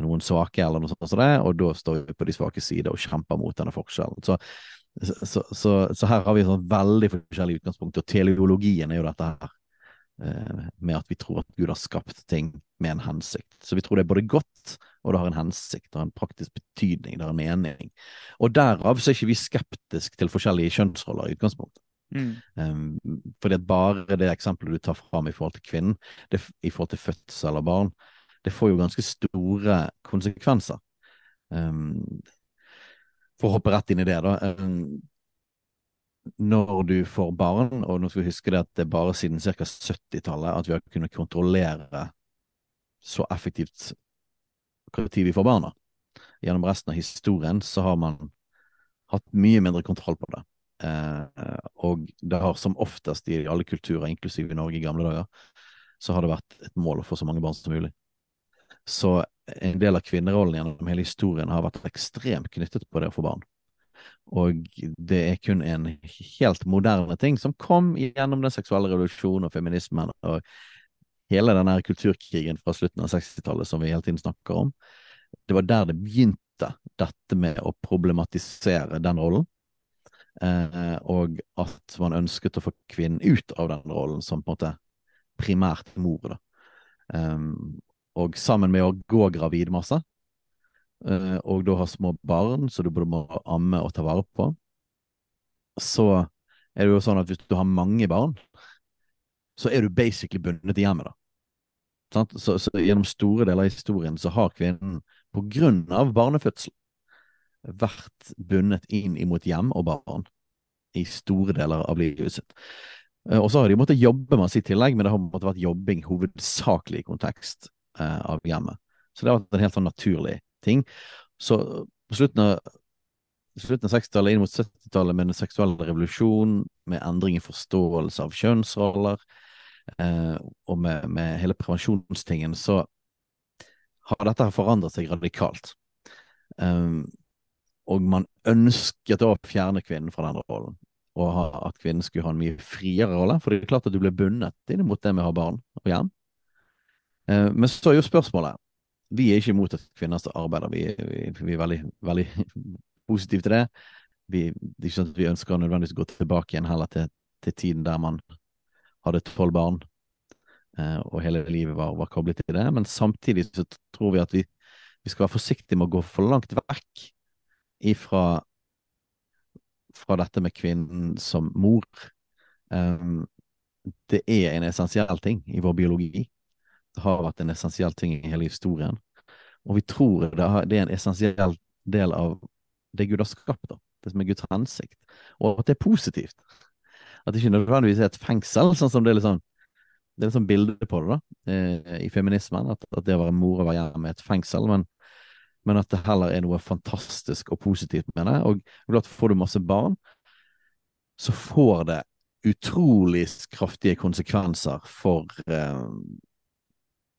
noen svake, eller noe sånt, som det, og da står vi på de svake side og kjemper mot denne forskjellen. Så, så, så, så her har vi sånn veldig forskjellige utgangspunkt, og teleologien er jo dette her. Eh, med at vi tror at Gud har skapt ting med en hensikt. Så vi tror det er både godt, og det har en hensikt, det har en praktisk betydning, det har en mening. Og derav så er ikke vi skeptiske til forskjellige kjønnsroller i utgangspunktet. Mm. Um, fordi at bare det eksempelet du tar fram i forhold til kvinnen, det, i forhold til fødsel av barn, det får jo ganske store konsekvenser. Um, for å hoppe rett inn i det, da. Um, når du får barn, og nå skal vi huske det at det er bare siden ca. 70-tallet at vi har kunnet kontrollere så effektivt når vi får barna. Gjennom resten av historien så har man hatt mye mindre kontroll på det. Eh, og det har som oftest i alle kulturer, inklusiv i Norge i gamle dager, så har det vært et mål å få så mange barn som mulig. Så en del av kvinnerollen gjennom hele historien har vært ekstremt knyttet på det å få barn. Og det er kun en helt moderne ting som kom gjennom den seksuelle revolusjonen og feminismen og hele denne kulturkrigen fra slutten av 60-tallet som vi hele tiden snakker om. Det var der det begynte, dette med å problematisere den rollen. Eh, og at man ønsket å få kvinnen ut av den rollen som på en måte primært mor. Da. Um, og sammen med å gå gravid masse, eh, og da ha små barn så du både må amme og ta vare på, så er det jo sånn at hvis du har mange barn, så er du basically bundet i hjemmet, da. Så, så, gjennom store deler av historien så har kvinnen på grunn av barnefødsel vært bundet inn imot hjem og barn i store deler av livet sitt. Eh, og så har de måttet jobbe masse i tillegg, men det har måttet vært jobbing hovedsakelig i kontekst eh, av hjemmet. Så det har vært en helt sånn naturlig ting. Så på slutten av, av 60-tallet, inn mot 70-tallet, med den seksuelle revolusjonen, med endring i forståelse av kjønnsroller, eh, og med, med, hele prevensjonstingen, så har dette forandret seg radikalt. Um, og man ønsket å fjerne kvinnen fra den rollen, og at kvinnen skulle ha en mye friere rolle. For det er klart at du ble bundet inn mot det med å ha barn og hjem. Eh, men så er jo spørsmålet Vi er ikke imot at kvinner arbeider, vi, vi, vi, er veldig, veldig positive til det. Vi, det er ikke sånn at vi ønsker nødvendigvis å gå tilbake igjen heller til, til tiden der man hadde tolv barn eh, og hele livet var, var, koblet til det. Men samtidig så tror vi at vi, vi skal være forsiktige med å gå for langt vekk ifra fra dette med kvinnen som mor. Um, det er en essensiell ting i vår biologi. Det har vært en essensiell ting i hele historien. Og vi tror det, er en essensiell del av det Gud har skapt, da. det som er Guds hensikt. Og at det er positivt. At det ikke nødvendigvis er et fengsel, sånn som det er litt sånn det er litt sånn bilde på det da, eh, i feminismen. At, at, det å være mor og være hjemme er et fengsel. Men, men, at det heller er noe fantastisk og positivt med det. Og klart får du masse barn, så får det utrolig kraftige konsekvenser for eh,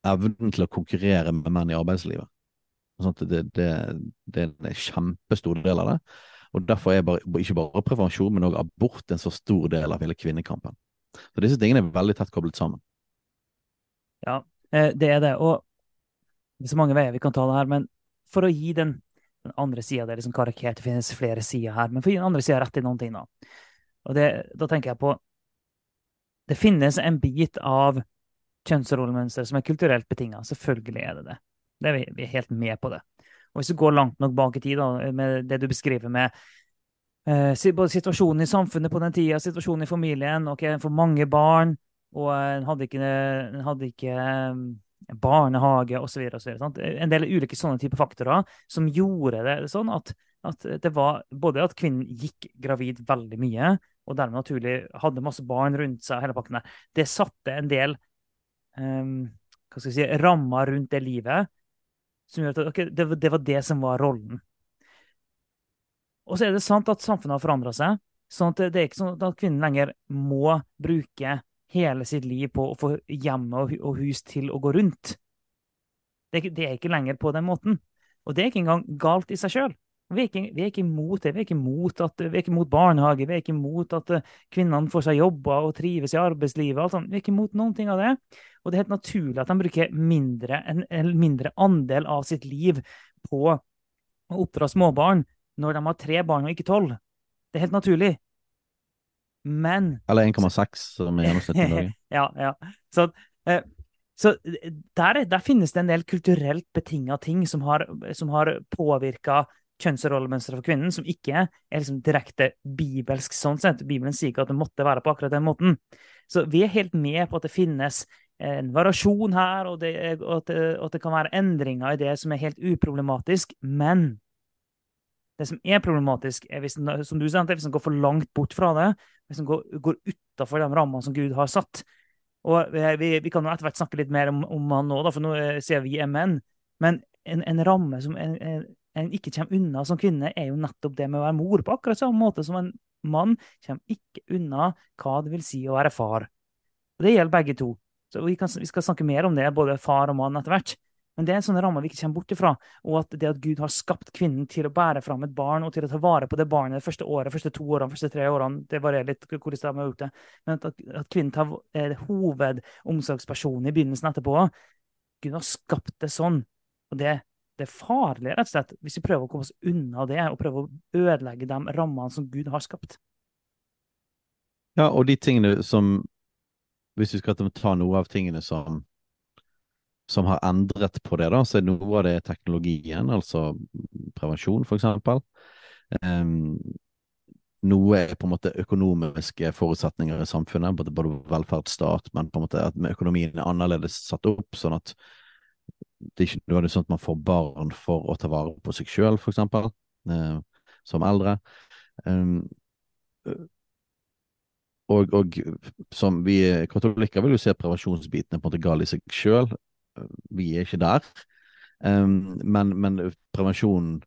evnen til å konkurrere med menn i arbeidslivet. Det, det, det, er en kjempestor del av det. Og Derfor er bare, ikke bare prevensjon, men også abort en så stor del av hele kvinnekampen. Så disse tingene er veldig tett koblet sammen. Ja, eh, det er det. Og det er så mange veier vi kan ta det her, men for å gi den, den andre sida Det er liksom karikert, det finnes flere sider her, men for å gi den andre sida rett i noen ting, da. Og det, da tenker jeg på Det finnes en bit av kjønnsrollemønster som er kulturelt betinga. Selvfølgelig er det det. det er vi, er helt med på det. Og hvis du går langt nok bak i tid, da, med det du beskriver med eh, både situasjonen i samfunnet på den tida, situasjonen i familien, ok, for mange barn, og en hadde ikke, en hadde ikke um, barnehage osv. En del ulike sånne typer faktorer som gjorde det sånn at, at, det var både at kvinnen gikk gravid veldig mye, og dermed naturlig hadde masse barn rundt seg, hele pakken der. Det satte en del um, hva skal jeg si, rammer rundt det livet som gjør at okay, det, det var det som var rollen. Og så er det sant at samfunnet har forandra seg. sånn at Det er ikke sånn at kvinnen lenger må bruke hele sitt liv på å få hjemme og hus til å gå rundt. Det, det er ikke lenger på den måten. Og det er ikke engang galt i seg sjøl. Vi, vi, er ikke imot det. Vi er ikke imot, at, vi er ikke imot barnehage, vi er ikke imot at eh, kvinnene får seg jobber og trives i arbeidslivet. Vi er ikke imot noen ting av det. Og det er helt naturlig at de bruker mindre, en, en mindre andel av sitt liv på å oppdra småbarn når de har tre barn og ikke tolv. Det er helt naturlig. Men Eller 1,6 som er gjennomsnittet i dag. ja, ja. Så, eh, så der, der, finnes det en del kulturelt betinga ting som har, som har påvirka kjønnsrollemønsteret for kvinnen, som ikke er liksom direkte bibelsk sånn sett. Bibelen sier ikke at det måtte være på akkurat den måten. Så vi er helt med på at det finnes en variasjon her, og, det, og, at, og at det kan være endringer i det som er helt uproblematisk. Men det som er problematisk, er hvis den, som du sa, hvis en går for langt bort fra det, hvis den går, går utafor de rammene som Gud har satt. Og vi, vi kan jo etter hvert snakke litt mer om, om han nå, da, for nå eh, sier vi er menn. Men en, en ramme som en, en, en, ikke kommer unna som kvinne, er jo nettopp det med å være mor, på akkurat samme måte som en mann kommer ikke unna hva det vil si å være far. Og Det gjelder begge to. Så vi, kan, vi skal snakke mer om det, både far og mann, etter hvert. Men det er en sånn ramme vi ikke kommer bort ifra. Og at det at Gud har skapt kvinnen til å bære fram et barn og til å ta vare på det barnet det første året, første to årene, første tre årene, det varierer litt hvor de har gjort det. Men at, at kvinnen tar, er hovedomsorgspersonen i begynnelsen etterpå. Gud har skapt det sånn. Og det, det er farlig, rett og slett, hvis vi prøver å komme oss unna det og prøver å ødelegge de rammene som Gud har skapt. Ja, og de tingene som Hvis vi skal ta noe av tingene som som har endret på det, da, så er noe av det teknologien, altså prevensjon, for eksempel. Um, noe er på en måte økonomiske forutsetninger i samfunnet, både, både velferdsstat, men på en måte at økonomien er annerledes satt opp, sånn at det ikke er sånn at man får barn for å ta vare på seg sjøl, for eksempel, eh, som eldre. Um, og, og, som vi katolikker vil jo se prevensjonsbitene på en måte gal i seg sjøl, vi er ikke der. Um, men, men, prevensjonen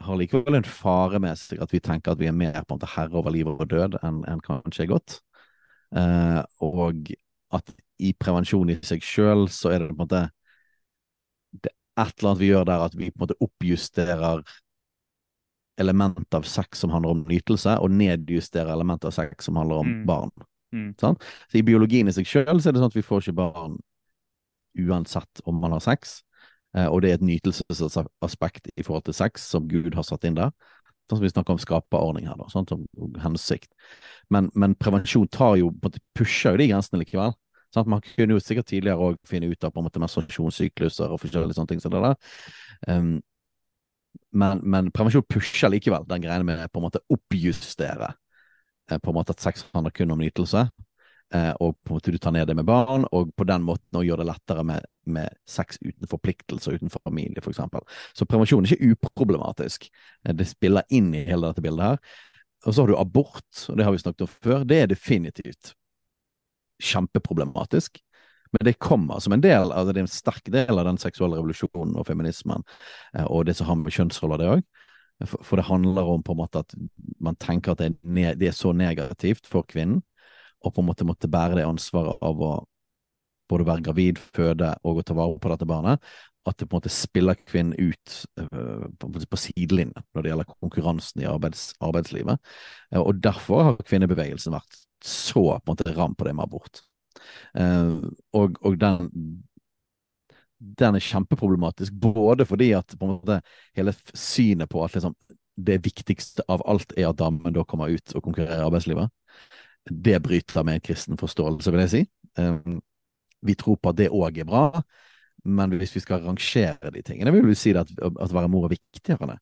har likevel en fare med seg at vi tenker at vi er mer på en måte herre over liv og død enn en kanskje er godt. Uh, og at i prevensjon i seg sjøl så er det på en måte det er et eller annet vi gjør der at vi på en måte oppjusterer element av sex som handler om nytelse, og nedjustere element av sex som handler om mm. barn. Mm. Sånn? Så I biologien i seg sjøl er det sånn at vi får ikke barn uansett om man har sex. Eh, og det er et nytelsesaspekt i forhold til sex som Gud har satt inn der. Sånn som vi snakker om skaperordning her, da, sånn som hensikt. Men, men, prevensjon tar jo, på en måte pusher jo de grensene likevel. Sånn man kunne jo sikkert tidligere òg finne ut av på en måte menstruasjonssykluser og forskjellige sånne ting som det der. Um, men, men, prevensjon pusher likevel den greiene med på en måte oppjustere eh, på en måte at sex handler kun om nytelse. eh, og på en måte du tar ned det med barn, og på den måten gjør det lettere med, med sex uten forpliktelser, uten familie, f.eks. Så prevensjon er ikke uproblematisk. Eh, det spiller inn i hele dette bildet her. Og så har du abort, og det har vi snakket om før. Det er definitivt kjempeproblematisk. Men det kommer som en del, altså det er en sterk del av den seksuelle revolusjonen og feminismen, eh, og det som har med kjønnsroller det òg. For, for, det handler om på en måte at man tenker at det er, det er, så negativt for kvinnen, og på en måte måtte bære det ansvaret av å både være gravid, føde og å ta vare på dette barnet, at det på en måte spiller kvinnen ut uh, på, på sidelinjen når det gjelder konkurransen i arbeids, arbeidslivet. Uh, og derfor har kvinnebevegelsen vært så på en måte ram på det med abort. Uh, og, og den, den er kjempeproblematisk, både fordi at måte hele synet på at liksom, det viktigste av alt er at damen da kommer ut og konkurrerer i arbeidslivet, det bryter med en kristen forståelse, vil jeg si. Um, vi tror på at det òg er bra, men hvis vi skal rangere de tingene, vil vi si at, at være mor er viktigere.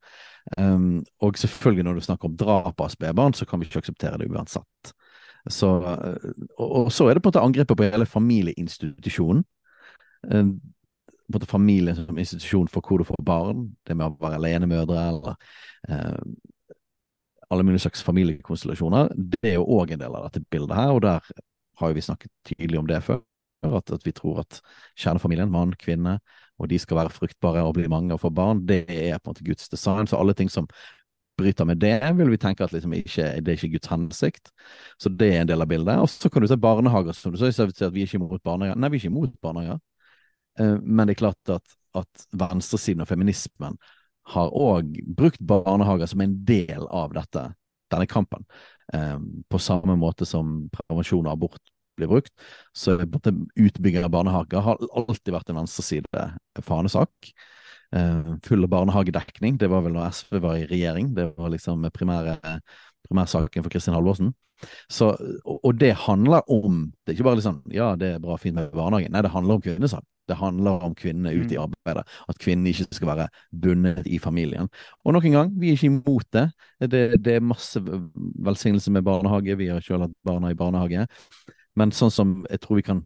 Um, og selvfølgelig, når du snakker om drap av spedbarn, så kan vi ikke akseptere det uansett. Så, og, og, så er det på en måte angrepet på hele familieinstitusjonen. Uh, på en måte familien som institusjon for hvor du får barn, det med å være alenemødre eller eh, alle mulige slags familiekonstellasjoner, det er jo òg en del av dette bildet her, og der har vi snakket tydelig om det før. At, at, vi tror at kjernefamilien, mann, kvinne, og de skal være fruktbare og bli mange og få barn, det er på en måte Guds design. Så alle ting som bryter med det, vil vi tenke at liksom ikke, det er ikke Guds hensikt. Så det er en del av bildet. Og så kan du se barnehager, som du sa, at vi er ikke imot barnehager. Nei, vi er ikke imot barnehager. Eh, men det er klart at, at venstresiden og feminismen har òg brukt barnehager som en del av dette, denne kampen. Eh, på samme måte som prevensjon og abort blir brukt. Så utbygging av barnehager har alltid vært en venstreside Uh, full barnehagedekning, det var vel når SV var i regjering. Det var liksom primære, primærsaken for Kristin Halvorsen. Så, og, og, det handler om Det er ikke bare liksom ja, det er bra fint med barnehage. Nei, det handler om kvinnesak. Det handler om kvinnene ute i mm. arbeidet. At kvinnene ikke skal være bundet i familien. Og nok en gang, vi er ikke imot det. Det, det er masse velsignelse med barnehage. Vi har selv hatt barna i barnehage. Men sånn som jeg tror vi kan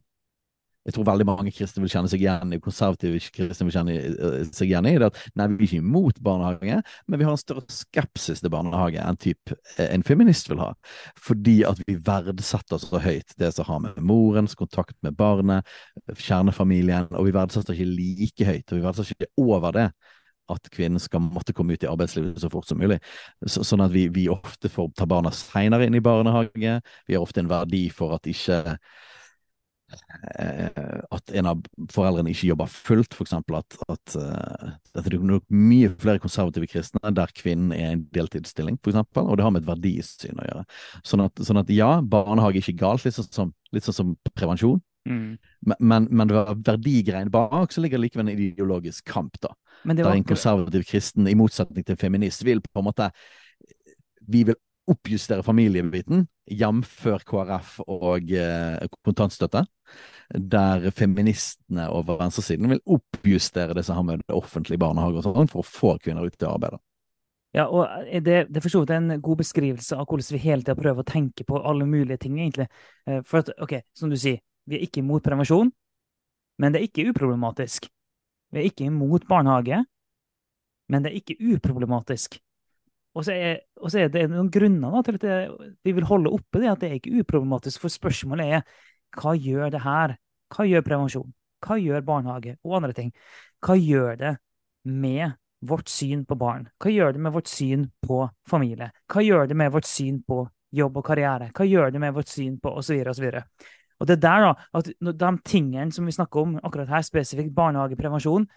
jeg tror veldig mange kristne vil kjenne seg igjen i konservative kristne vil kjenne eh, seg igjen i at nei, vi er ikke imot barnehage, men vi har en større skepsis til barnehage enn typ eh, en feminist vil ha. Fordi at vi verdsetter så høyt det som har med morens kontakt med barnet, kjernefamilien, og vi verdsetter ikke like høyt, og vi verdsetter ikke over det at kvinnen skal måtte komme ut i arbeidslivet så fort som mulig. Så, sånn at vi, vi, ofte får ta barna seinere inn i barnehage. Vi har ofte en verdi for at ikke at en av foreldrene ikke jobber fullt, f.eks. At, at, at det er nok mye flere konservative kristne der kvinnen er en deltidsstilling, f.eks., og det har med et verdisyn å gjøre. Sånn at, sånn at ja, barnehage er ikke galt, litt sånn som, litt sånn som prevensjon. Mm. Men, men, det var verdigreien bak, så ligger det likevel en ideologisk kamp, da. Der en konservativ kristen, i motsetning til en feminist, vil på en måte Vi vil oppjustere familiebiten, jf. KrF og eh, kontantstøtte. Der feministene over venstresiden vil oppjustere det som har med det offentlige barnehage og sånn, for å få kvinner ut til å arbeide. Ja, og det, det er for så vidt en god beskrivelse av hvordan vi hele tida prøver å tenke på alle mulige ting, egentlig. Eh, for at, ok, som du sier, vi er ikke imot prevensjon, men det er ikke uproblematisk. Vi er ikke imot barnehage, men det er ikke uproblematisk. Og så er, er det noen grunner da, til at det, vi vil holde oppe det at det er ikke uproblematisk. For spørsmålet er hva gjør det her? Hva gjør prevensjon? Hva gjør barnehage og andre ting? Hva gjør det med vårt syn på barn? Hva gjør det med vårt syn på familie? Hva gjør det med vårt syn på jobb og karriere? Hva gjør det med vårt syn på osv. osv.? Og det er der da, at De tingene som vi snakker om akkurat her, spesifikt barnehageprevensjon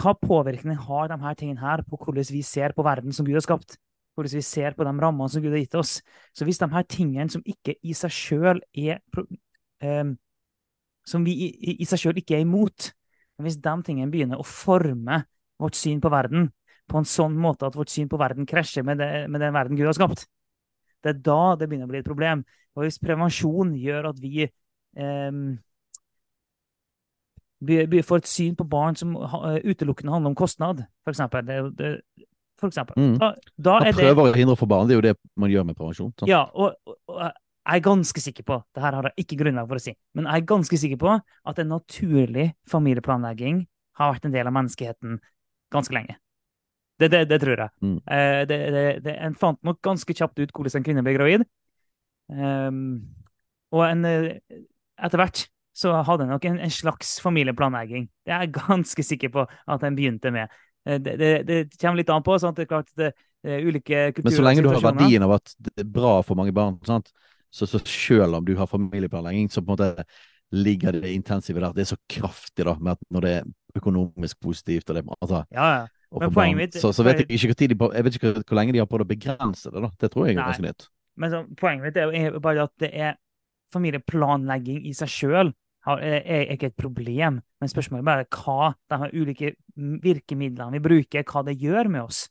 Hva påvirkning har de her tingene her på hvordan vi ser på verden som Gud har skapt? Hvordan vi ser på de rammene som Gud har gitt oss? Så hvis de her tingene som ikke i seg sjøl er um, Som vi i, i seg sjøl ikke er imot, men hvis de tingene begynner å forme vårt syn på verden på en sånn måte at vårt syn på verden krasjer med, det, med den verden Gud har skapt, det er da det begynner å bli et problem. Og hvis prevensjon gjør at vi eh, får et syn på barn som utelukkende handler om kostnad, for eksempel, det, det, for eksempel. Mm. Da, da man prøver det, å hindre for barn, det er jo det man gjør med prevensjon. Sant? Ja, og, og, jeg er ganske sikker på det her har jeg ikke grunnlag for å si, men jeg er ganske sikker på at en naturlig familieplanlegging har vært en del av menneskeheten ganske lenge. Det, det, det tror jeg. Mm. Eh, det, det, en fant nok ganske kjapt ut hvordan en kvinne ble gravid. Um, og en, eh, etter hvert så hadde han nok en, en, slags familieplanlegging. Det er jeg ganske sikker på at han begynte med. Det, det, kommer litt an på. Sant? Det er klart det, ulike kulturer Men så lenge du har verdien av at det er bra for mange barn, sant? Så, så selv om du har familieplanlegging, så på en måte ligger det intensive der. Det er så kraftig da, med at når det er økonomisk positivt og det, altså, ja, ja. Mitt så, så, vet jeg ikke, de, jeg vet ikke hvor lenge de har prøvd å begrense det. da. Det tror jeg er ganske nytt. Men så, poenget mitt er jo bare at det er familieplanlegging i seg sjøl er ikke et problem. Men spørsmålet er bare hva de ulike virkemidlene vi bruker, hva det gjør med oss.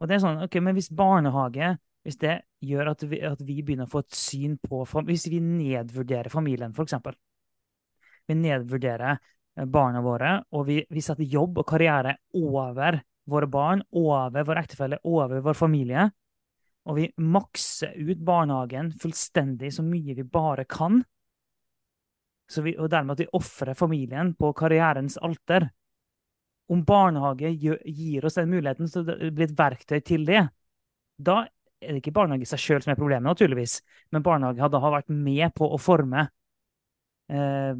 Og det er sånn, ok, men Hvis barnehage hvis det gjør at vi, at vi begynner å få et syn på Hvis vi nedvurderer familien, f.eks. Vi nedvurderer eh, barna våre, og vi, vi, setter jobb og karriere over våre barn, over vår ektefelle, over vår familie. Og vi makser ut barnehagen fullstendig så mye vi bare kan. Vi, og dermed at vi ofrer familien på karrierens alter. Om barnehage gir oss den muligheten, så det blir et verktøy til det, da er det ikke barnehage i seg sjøl som er problemet, naturligvis, men barnehage hadde vært med på å forme eh,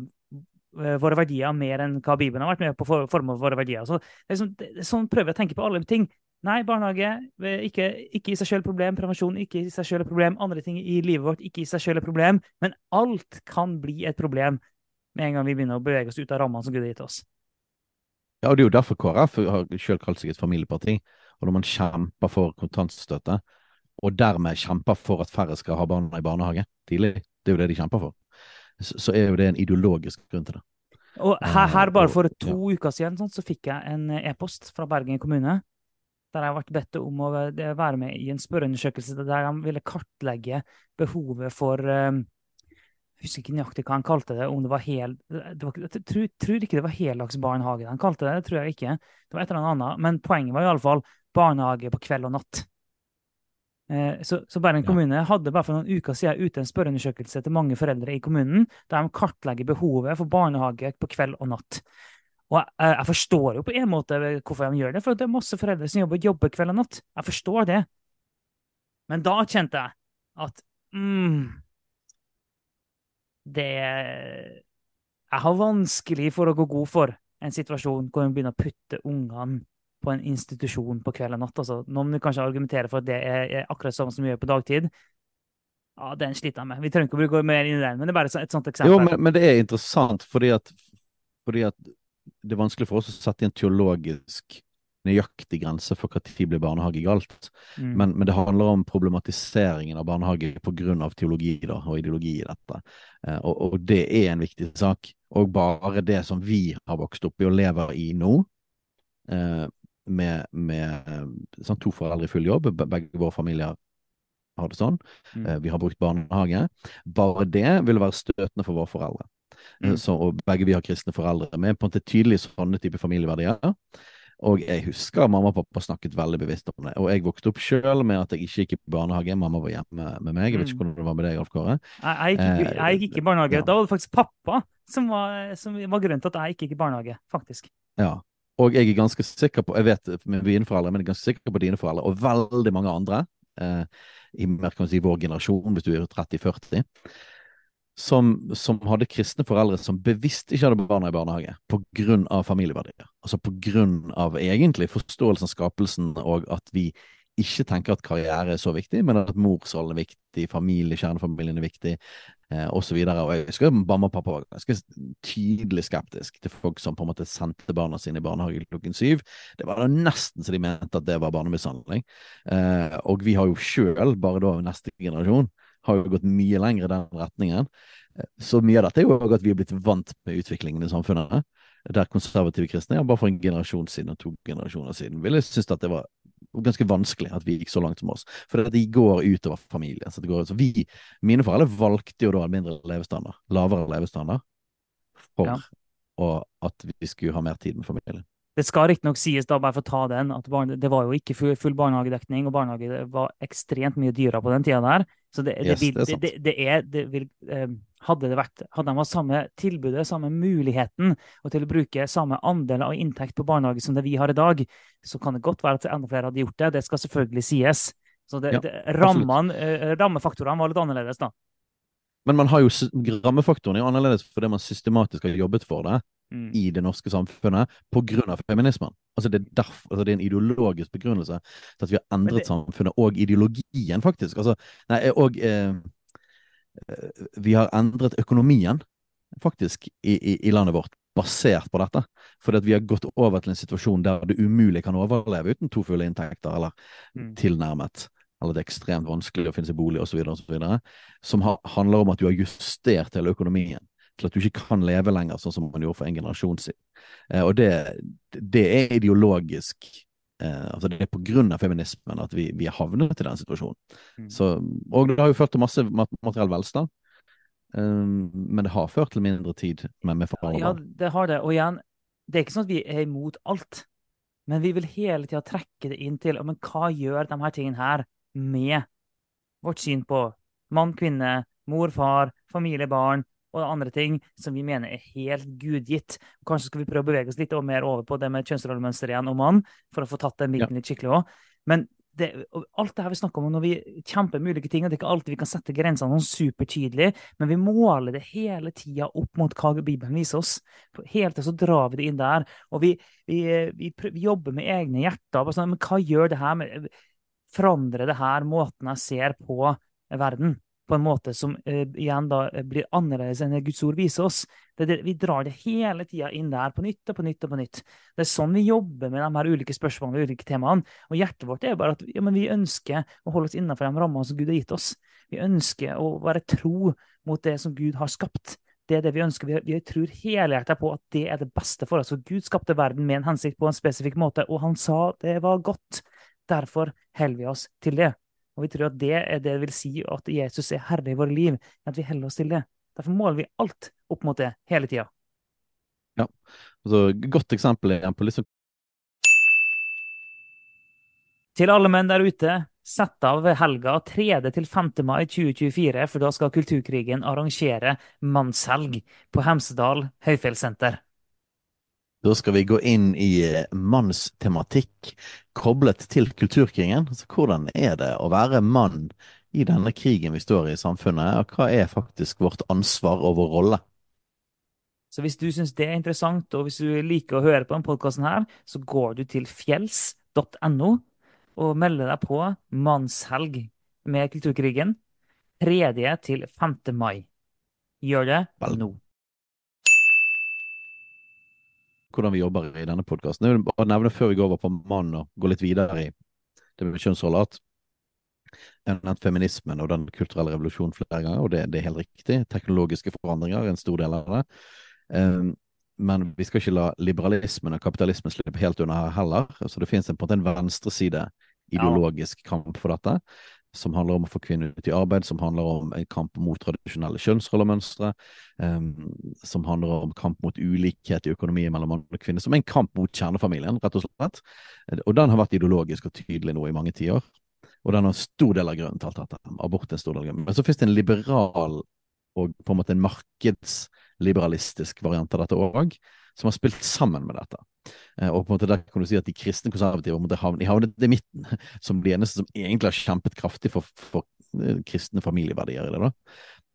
våre verdier mer enn hva Bibelen har vært med på å forme våre verdier. Så, er sånn prøver jeg å tenke på alle ting. Nei, barnehage eh, ikke, ikke i seg sjøl problem. Prevensjon ikke i seg sjøl problem. Andre ting i livet vårt ikke i seg sjøl problem. Men alt kan bli et problem med en gang vi begynner å bevege oss ut av rammene som Gud har gitt oss. Ja, og Det er jo derfor KrF har selv kalt seg et familieparti. Og når man kjemper for kontantstøtte, og dermed kjemper for at færre skal ha barna i barnehage tidlig, det er jo det de kjemper for, så er jo det en ideologisk grunn til det. Og her, her bare for to uker siden sånn, så fikk jeg en e-post fra Bergen kommune der jeg ble bedt om å være med i en spørreundersøkelse der de ville kartlegge behovet for um, jeg husker ikke nøyaktig hva han kalte det. om det var hel, det var, Jeg tror, tror ikke det var heldagsbarnehage han kalte det. Det tror jeg ikke. Det var et eller annet. Men poenget var iallfall barnehage på kveld og natt. Eh, så, så Bergen kommune hadde bare for noen uker siden ute en spørreundersøkelse til mange foreldre i kommunen, der de kartlegger behovet for barnehage på kveld og natt. Og jeg, jeg, forstår jo på en måte hvorfor de gjør det, for det er masse foreldre som jobber, jobber kveld og natt. Jeg forstår det. Men da kjente jeg at mm, Det Jeg har vanskelig for å gå god for en situasjon hvor en begynner å putte ungene på en institusjon på kveld og natt. Altså, noen vil kanskje argumentere for at det er, er akkurat sånn som vi gjør på dagtid. Ja, Den sliter jeg med. Vi trenger ikke å gå mer inn i den, men det er bare et sånt eksempel. Jo, men, men det er interessant fordi at, fordi at, det er vanskelig for oss å sette i en teologisk nøyaktig grense for når blir barnehage galt. Mm. Men, men, det handler om problematiseringen av barnehage pga. teologi da, og ideologi i dette. Eh, og, og, det er en viktig sak. Og bare det som vi har vokst opp i og lever i nå, eh, med, med sånn, to foreldre i full jobb. Begge våre familier har det sånn. Mm. Eh, vi har brukt barnehage. Bare det ville være støtende for våre foreldre. Eh, mm. Så, og begge vi har kristne foreldre med på en måte tydelig sånne type familieverdier. Og jeg husker mamma og pappa snakket veldig bevisst om det. Og jeg vokste opp sjøl med at jeg ikke gikk i barnehage. Mamma var hjemme med meg. Jeg vet ikke mm. hvordan det var med deg, Alf Kåre. Jeg, jeg, jeg gikk ikke i barnehage. Ja. Da var det faktisk pappa som var, som var grunnen til at jeg ikke gikk i barnehage, faktisk. Ja, og jeg er ganske sikker på, jeg vet med mine foreldre, men jeg er ganske sikker på dine foreldre, og veldig mange andre eh, i mer si, vår generasjon, hvis du er 30-40, som, som, hadde kristne foreldre som bevisst ikke hadde barna i barnehage av familieverdier. Altså av egentlig forståelsen av skapelsen og at vi ikke tenker at karriere er så viktig, men at morsrollen er viktig, familie, kjernefamilien er viktig, eh, osv. Jeg husker mamma og pappa var ganske tydelig skeptisk til folk som på en måte sendte barna sine i barnehage klokken syv. Det var da nesten så de mente at det var barnemishandling. Eh, og vi har jo sjøl, bare da neste generasjon, har jo gått mye lenger i den retningen. Eh, så mye av dette er jo at vi er blitt vant med utviklingen i samfunnet. Der konservative kristne, ja, bare for en generasjon siden og to generasjoner siden, ville synes at det var ganske vanskelig at vi gikk så langt som oss. For de går utover familien. Så, går, så vi, mine foreldre valgte jo da en mindre levestandard, lavere levestandard, for ja. at vi skulle ha mer tid med familien. Det skal riktignok sies, da, bare for å ta den, at det var jo ikke full, full barnehagedekning, og barnehage var ekstremt mye dyrere på den tida der. Så det, Yes, det, vil, det er det, det er, det vil, eh, hadde vært Hadde de hatt samme tilbudet, samme muligheten, og til å bruke samme andel av inntekt på barnehage som det vi har i dag, så kan det godt være at enda flere hadde gjort det. Det skal selvfølgelig sies. Så det, Ja, det, rammene, eh, rammefaktorene var litt annerledes, da. Men man har jo rammefaktoren er jo annerledes fordi man systematisk har jobbet for det Mm. i det norske samfunnet av feminismen. Altså det, er derfor, altså det er en ideologisk begrunnelse til at vi har endret det- samfunnet, og ideologien, faktisk. Altså, nei, og eh, eh, vi har endret økonomien, faktisk, i, i, i landet vårt, basert på dette. Fordi at vi har gått over til en situasjon der det umulig kan overleve uten to fulle inntekter, eller Mm. tilnærmet. Eller det er ekstremt vanskelig å finne seg bolig, osv., osv. Som har, handler om at du har justert hele økonomien til at du ikke kan leve lenger sånn som man gjorde for en generasjon siden. Eh, og det, det er ideologisk eh, altså Det er av feminismen at vi, vi havnet i den situasjonen. Mm. Så, og det har jo ført til masse materiell velstand, eh, men det har ført til mindre tid med, med og Ja, det har det. Og igjen, det er ikke sånn at vi er imot alt. Men vi vil hele tida trekke det inn til men hva gjør de her tingene her med vårt syn på mann, kvinne, mor, far, familie, barn og andre ting som vi mener er helt gudgitt. Kanskje skal vi prøve å bevege oss litt mer over på det med kjønnsrollemønster igjen og mann, for å få tatt den biten litt skikkelig òg. Men det, alt det her vi snakker om når vi kjemper med ulike ting, og det er ikke alltid vi kan sette grensene sånn supertydelig, men vi måler det hele tida opp mot hva Bibelen viser oss. Helt til så drar vi det inn der. Og vi, vi, vi, vi jobber med egne hjerter. Sånn, men hva gjør det her med Forandrer det her måten jeg ser på verden? På en måte som eh, igjen da eh, blir annerledes enn det Guds ord viser oss. Det, det, vi drar det hele tida inn der, på nytt og på nytt og på nytt. Det er sånn vi jobber med de her ulike spørsmålene, og ulike temaene. Og hjertet vårt er bare at ja, vi ønsker å holde oss innenfor de rammene som Gud har gitt oss. Vi ønsker å være tro mot det som Gud har skapt. Det er det vi ønsker. Vi, vi tror helhjertet på at det er det beste for oss. For Gud skapte verden med en hensikt på en spesifikk måte, og han sa det var godt. Derfor holder vi oss til det. Og vi tror at det er det vil si at Jesus er herre i våre liv, at vi holder oss til det. Derfor måler vi alt opp mot det hele tida. Altså, godt eksempel igjen på liksom Til alle menn der ute, sett av helga 3. til 5. mai 2024, for da skal Kulturkrigen arrangere mannshelg på Hemsedal høyfjellssenter. Da skal vi gå inn i eh, mannstematikk koblet til kulturkrigen. Altså, hvordan er det å være mann i denne krigen vi står i i samfunnet, og hva er faktisk vårt ansvar og vår rolle? Så hvis du syns det er interessant, og hvis du liker å høre på denne podkasten her, så går du til fjells.no og melder deg på mannshelg med Kulturkrigen 3. til 5. mai. Gjør det nå. Hvordan vi jobber i denne podkasten. Jeg vil bare nevne før vi går over på mann og går litt videre i det med kjønnsroller, at jeg har nevnt feminismen og den kulturelle revolusjonen flere ganger, og det, det er helt riktig. Teknologiske forandringer er en stor del av det. Um, men vi skal ikke la liberalismen og kapitalismen slippe helt unna her heller. Så det finnes en, på en måte en venstreside ideologisk kamp for dette, som handler om å få kvinner ut i arbeid, som handler om en kamp mot tradisjonelle kjønnsrollemønstre, um, som handler om kamp mot ulikhet i økonomien mellom mann og kvinne, som er en kamp mot kjernefamilien, rett og slett. Og den har vært ideologisk og tydelig nå i mange tiår. Og den har en stor del av grunnen til alt dette. Abort er en stor del av grunnen. Men så finnes det en liberal og på en måte en markedsliberalistisk variant av dette òg, som har spilt sammen med dette. Eh, Og på en måte der kan du si at de kristne konservative måtte havne, havnet i midten, som de eneste som egentlig har kjempet kraftig for, for eh, kristne familieverdier i det. da.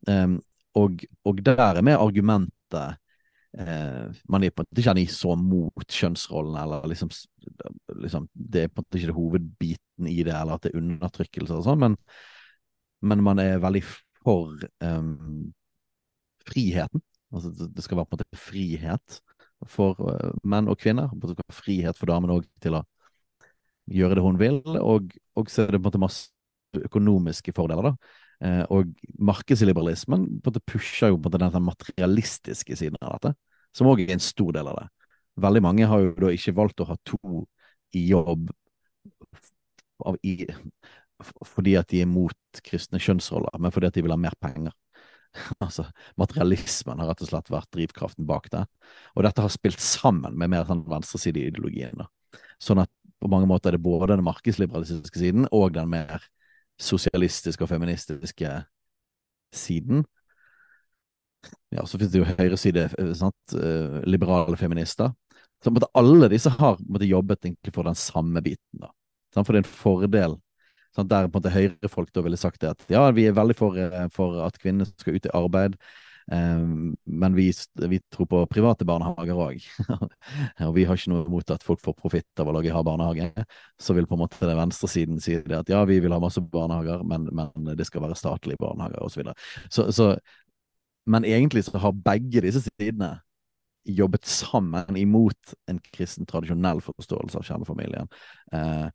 Um, og, og der er med argumentet eh, Man er på en måte ikke enig så mot kjønnsrollene, eller liksom, liksom Det er på en måte ikke det hovedbiten i det, eller at det er undertrykkelse og sånn, men, men man er veldig for um, friheten. Altså det skal være på en måte frihet for uh, menn og kvinner. Frihet for damen òg til å gjøre det hun vil, og, og så er det på en måte masse økonomiske fordeler, da. Eh, og markedsliberalismen på en måte pusher jo på den materialistiske siden av dette, som òg er en stor del av det. Veldig mange har jo da ikke valgt å ha to i jobb av, i, fordi at de er mot kristne kjønnsroller, men fordi at de vil ha mer penger. altså, Materialismen har rett og slett vært drivkraften bak det. Og dette har spilt sammen med mer sånn venstresideideologien. da. Sånn at på mange måter er det både den markedsliberalistiske siden og den mer sosialistiske og feministiske siden. Ja, så finnes det jo høyreside, sant, liberale feminister. Så måtte alle disse har måtte jobbet egentlig for den samme biten. da. For det er en fordel sant, der på en måte høyrefolk da ville sagt det at ja, vi er veldig for, for at kvinner skal ut i arbeid. Um, men vi, vi, tror på private barnehager òg. og vi har ikke noe imot at folk får profitt av å lage ha barnehage. Så vil på en måte den venstresiden si det at ja, vi vil ha masse barnehager, men, men det skal være statlige barnehager osv. Så, videre. så Så Men egentlig så har begge disse sidene jobbet sammen imot en kristen, tradisjonell forståelse av kjernefamilien. Eh,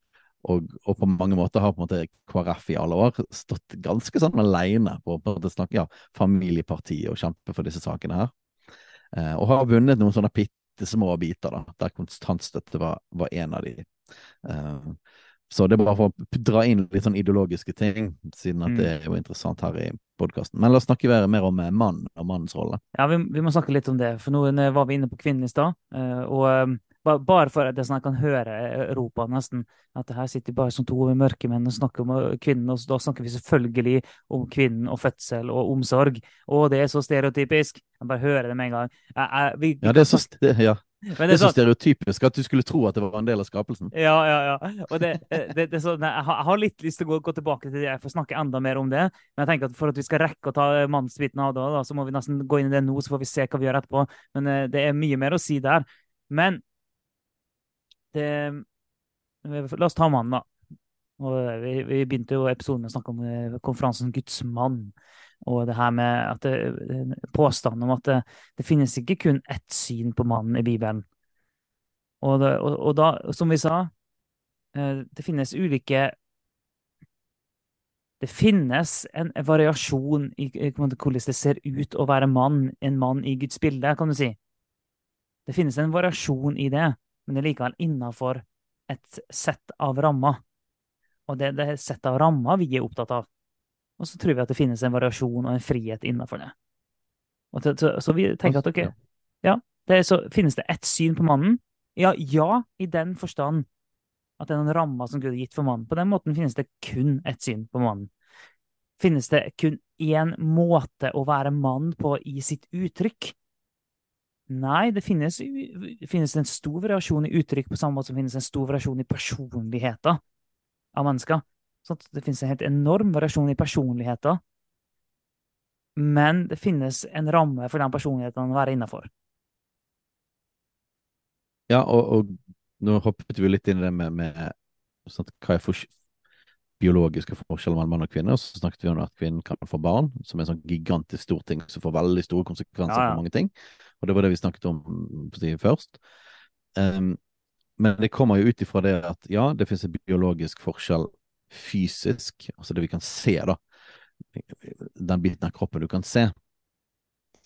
og, og, på mange måter har på en måte KrF i alle år stått ganske sånn alene på, på å snakke ja, familieparti og kjempe for disse sakene her. Eh, og har vunnet noen sånne bitte små biter, da, der kontantstøtte var, var en av de. Eh, så det er bare for å dra inn litt sånn ideologiske ting, siden at det mm. er jo interessant her i podkasten. Men la oss snakke mer om eh, mann og mannens rolle. Ja, vi, vi, må snakke litt om det. For nå var vi inne på kvinnen i stad. Eh, og eh, bare for at jeg kan høre Europa nesten, at her sitter bare som to mørke menn og snakker om kvinnen, og da snakker vi selvfølgelig om kvinnen og fødsel og omsorg. Og det er så stereotypisk. Jeg bare hører det med en gang. Jeg, jeg, vi, ja, det er så, ja. Men det, er så stereotypisk at du skulle tro at det var en del av skapelsen. Ja, ja, ja. Og det, det, det så, jeg har litt lyst til å gå, gå, tilbake til det jeg får snakke enda mer om det. Men jeg tenker at for at vi skal rekke å ta mannsbiten av det, så må vi nesten gå inn i det nå, så får vi se hva vi gjør etterpå. Men det er mye mer å si der. Men det La oss ta mannen, da. Og vi, vi begynte jo episoden med å snakke om eh, konferansen Guds mann. Og det her med at det, påstanden om at det, det, finnes ikke kun ett syn på mannen i Bibelen. Og, det, og, og da, som vi sa, eh, det finnes ulike Det finnes en variasjon i hvordan det ser ut å være mann, en mann i Guds bilde, kan du si. Det finnes en variasjon i det, men det er likevel innafor et sett av rammer. Og det er det settet av rammer vi er opptatt av. Og så tror vi at det finnes en variasjon og en frihet innenfor det. Til, så, så, vi tenker at ok, ja, det er, så finnes det ett syn på mannen. Ja, ja, i den forstand at det er noen rammer som Gud har gitt for mannen. På den måten finnes det kun ett syn på mannen. Finnes det kun én måte å være mann på i sitt uttrykk? Nei, det finnes, det finnes en stor variasjon i uttrykk på samme måte som det finnes en stor variasjon i personligheter av mennesker. Sånn det finnes en helt enorm variasjon i personligheter. Men det finnes en ramme for den personligheten å være innafor. Ja, og, og, nå hoppet vi litt inn i det med, med sånn, hva er for, biologiske forskjeller mellom mann og kvinne. Og så snakket vi om at kvinnen kan få barn, som er en sånn gigantisk stor ting som får veldig store konsekvenser ja, ja. på mange ting. Og det var det vi snakket om først. Um, men det kommer jo ut ifra det at ja, det finnes en biologisk forskjell fysisk, altså det vi kan se, da. Den biten av kroppen du kan se.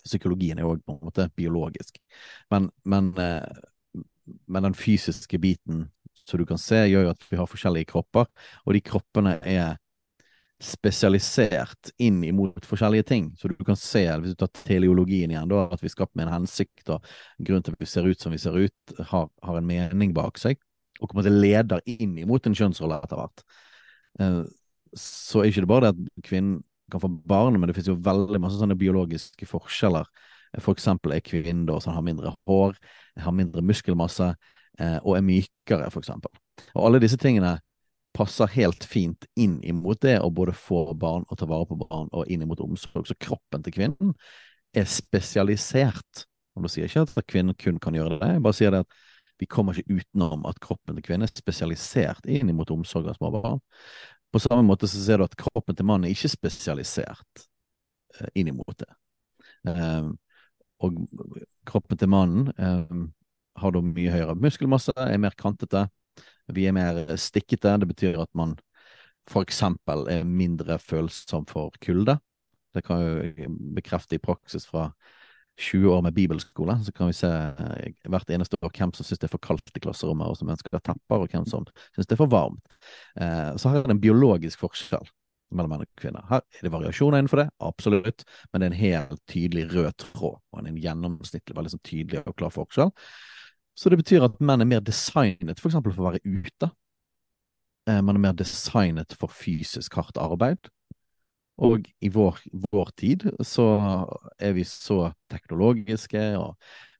Psykologien er jo òg på en måte biologisk. Men, men, eh, men, den fysiske biten som du kan se, gjør jo at vi har forskjellige kropper, og de kroppene er spesialisert inn imot forskjellige ting. Så du kan se, hvis du tar teleologien igjen, da, at vi skapt med en hensikt, og grunnen til at vi ser ut som vi ser ut, har, har en mening bak seg, og på en måte leder inn imot en kjønnsrolle etter hvert. Eh, så er ikke det bare det at kvinnen kan få barn, men det finnes jo veldig masse sånne biologiske forskjeller. For eksempel er kvinnen da som har mindre hår, har mindre muskelmasse eh, og er mykere, for eksempel. Og alle disse tingene passer helt fint inn imot det å både få barn og ta vare på barn, og inn imot omsorg. Så kroppen til kvinnen er spesialisert. Og da sier jeg ikke at kvinnen kun kan gjøre det, jeg bare sier det at vi kommer ikke utenom at kroppen til kvinnen er spesialisert inn imot omsorg av små barn. På samme måte så ser du at kroppen til mannen er ikke spesialisert uh, inn imot det. Um, og kroppen til mannen um, har da mye høyere muskelmasse, er mer kantete. Vi er mer stikkete. Det betyr at man eksempel er mindre følsom for kulde. Det kan jo bekrefte i praksis fra 20 år med bibelskole, så kan vi se eh, hvert eneste år hvem som syns det er for kaldt i klasserommet, og som ønsker ha tepper, og hvem som syns det er for varmt. Eh, så her er det en biologisk forskjell mellom menn og kvinner. Her er det variasjoner innenfor det, absolutt, men det er en helt tydelig rød tråd, og en gjennomsnittlig, veldig sånn tydelig og klar forskjell. Så det betyr at menn er mer designet f.eks. For, for å være ute. Eh, man er mer designet for fysisk hardt arbeid. Og i vår, vår tid så er vi så teknologiske og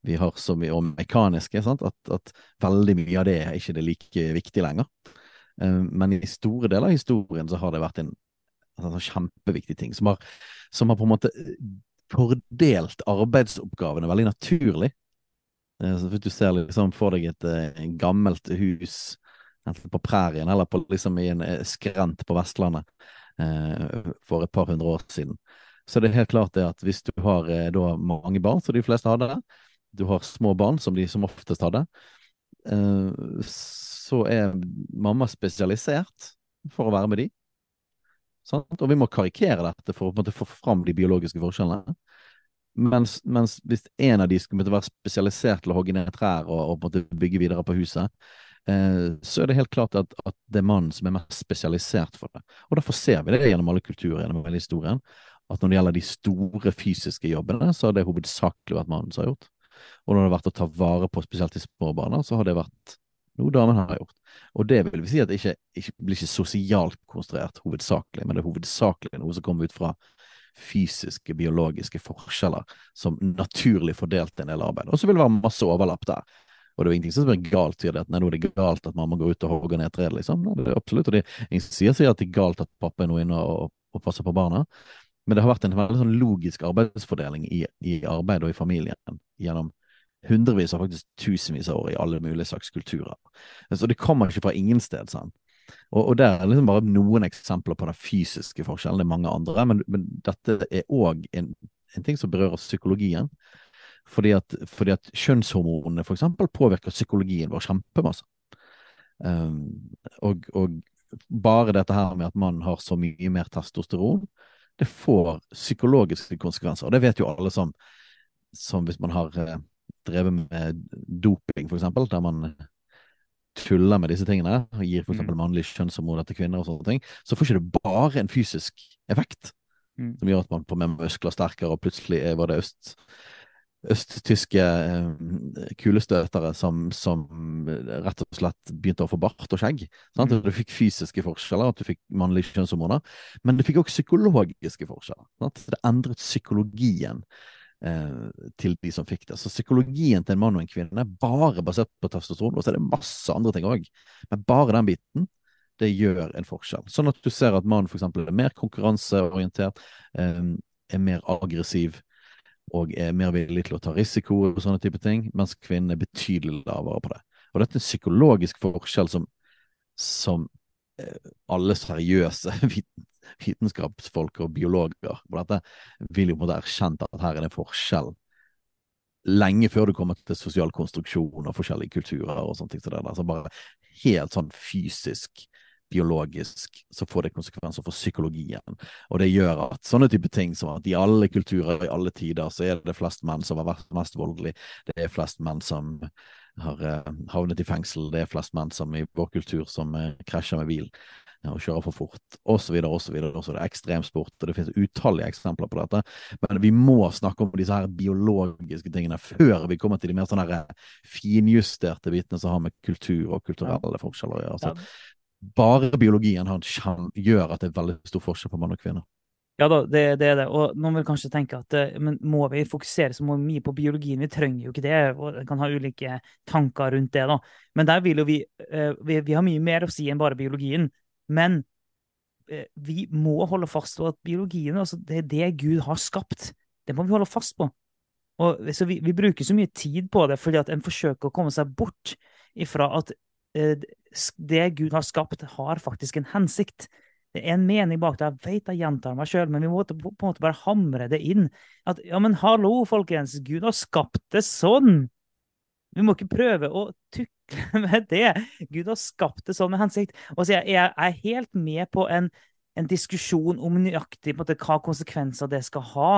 vi har så mye og mekaniske at, at, veldig mye av det er ikke det like viktig lenger. Eh, men i store deler av historien så har det vært en, en sånn kjempeviktig ting som har, som har, på en måte fordelt arbeidsoppgavene veldig naturlig. Eh, du ser liksom for deg et, et gammelt hus enten på prærien eller på, liksom i en eh, skrent på Vestlandet eh, for et par hundre år siden. Så det er helt klart det at hvis du har eh, da mange barn, som de fleste hadde, du har små barn, som de som oftest hadde, eh, så er mamma spesialisert for å være med de. Sant? Og vi må karikere dette for å få fram de biologiske forskjellene. Mens, mens, hvis en av de skulle være spesialisert til å hogge ned trær og, og bygge videre på huset, Eh, så er det helt klart at, at, det er mannen som er mest spesialisert for det. Og Derfor ser vi det gjennom alle kulturer gjennom hele historien, at når det gjelder de store fysiske jobbene, så har det hovedsakelig vært mannen som har gjort. Og når det har vært å ta vare på spesielt de små barna, så har det vært noe damen har gjort. Og det vil vi si at det ikke, ikke blir ikke sosialt konstruert hovedsakelig, men det er hovedsakelig noe som kommer ut fra fysiske, biologiske forskjeller som naturlig fordelte en del arbeid. Og så vil det være masse overlapp der. Og det er ingenting som er galt i det, at nei, nå er det galt at mamma går ut og hogger ned treet, liksom. Nei, det er absolutt. Og det ingen som sier at det er galt at pappa er nå inne og, og, passer på barna. Men det har vært en veldig sånn logisk arbeidsfordeling i, i arbeid og i familien gjennom hundrevis og faktisk tusenvis av år i alle mulige slags kulturer. Så det kommer ikke fra ingen sted, sant. Og, og det er liksom bare noen eksempler på den fysiske forskjellen, det er mange andre, men, men dette er òg en, en ting som berører psykologien. Fordi at, fordi at kjønnshormonene f.eks. påvirker psykologien vår kjempemasse. Um, og, og, bare dette her med at mannen har så mye mer testosteron, det får psykologiske konsekvenser. Og det vet jo alle som, som hvis man har uh, drevet med doping, f.eks., der man tuller med disse tingene, og gir f.eks. Mm. mannlig kjønnsområde til kvinner og sånne ting, så får ikke det bare en fysisk effekt. Mm. Som gjør at man får med muskler sterkere, og plutselig var det øst østtyske eh, kulestøtere som, som, rett og slett begynte å få bart og skjegg. Sant? Mm. Du fikk fysiske forskjeller, at du fikk mannlige kjønnshormoner, men du fikk også psykologiske forskjeller. Sant? Det endret psykologien til de som fikk det. Så psykologien til en mann og en kvinne er bare basert på testosteron, og så er det masse andre ting òg. Men bare den biten det gjør en forskjell. Sånn at du ser at mannen f.eks. er mer konkurranseorientert, eh, er mer aggressiv, og er mer villig til å ta risiko og sånne type ting, mens kvinnen er betydelig lavere på det. Og dette er en psykologisk forskjell som, som eh, alle seriøse vitenskapsfolk og biologer på dette vil jo på en måte erkjent at her er det forskjell lenge før du kommer til sosial konstruksjon og forskjellige kulturer og sånne ting. Så det der. Så bare helt sånn fysisk biologisk, så får det konsekvenser for psykologien. Og det gjør at sånne type ting som at i alle kulturer i alle tider så er det flest menn som har vært mest voldelige, det er flest menn som har uh, havnet i fengsel, det er flest menn som i vår kultur som uh, krasjer med bil og kjører for fort, osv., osv. Det er ekstremsport, og det finnes utallige eksempler på dette. Men vi må snakke om disse her biologiske tingene før vi kommer til de mer sånne finjusterte bitene som har med kultur og kulturelle forskjeller å gjøre. Altså, bare biologien hans gjør at det er veldig stor forskjell på mann og kvinne. Ja da, det, det, er det. Og noen vil kanskje tenke at eh, men må vi fokusere så mye på biologien? Vi trenger jo ikke det. og kan ha ulike tanker rundt det. da. Men der vil jo vi, eh, vi, vi har mye mer å si enn bare biologien. Men eh, vi må holde fast på at biologien altså det er det Gud har skapt. Det må vi holde fast på. Og så vi, vi bruker så mye tid på det fordi at en forsøker å komme seg bort ifra at det Gud har skapt, har faktisk en hensikt. Det er en mening bak det. Jeg vet jeg gjentar meg sjøl, men vi må på en måte bare hamre det inn. At ja, men hallo, folkens, Gud har skapt det sånn! Vi må ikke prøve å tukle med det. Gud har skapt det sånn med hensikt. Og så jeg, jeg er helt med på en, en diskusjon om nøyaktig måte, hva konsekvenser det skal ha.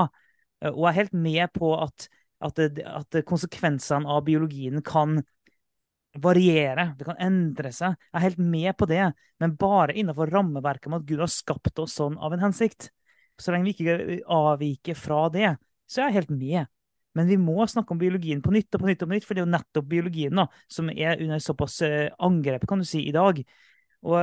Og jeg er helt med på at, at, at konsekvensene av biologien kan variere, det kan endre seg. Jeg er helt med på det, men bare innenfor rammeverket med at Gud har skapt oss sånn av en hensikt. Så lenge vi ikke avviker fra det, så er jeg helt med. Men vi må snakke om biologien på nytt og på nytt, og på nytt, for det er jo nettopp biologien da, som er under såpass eh, angrep kan du si, i dag. Og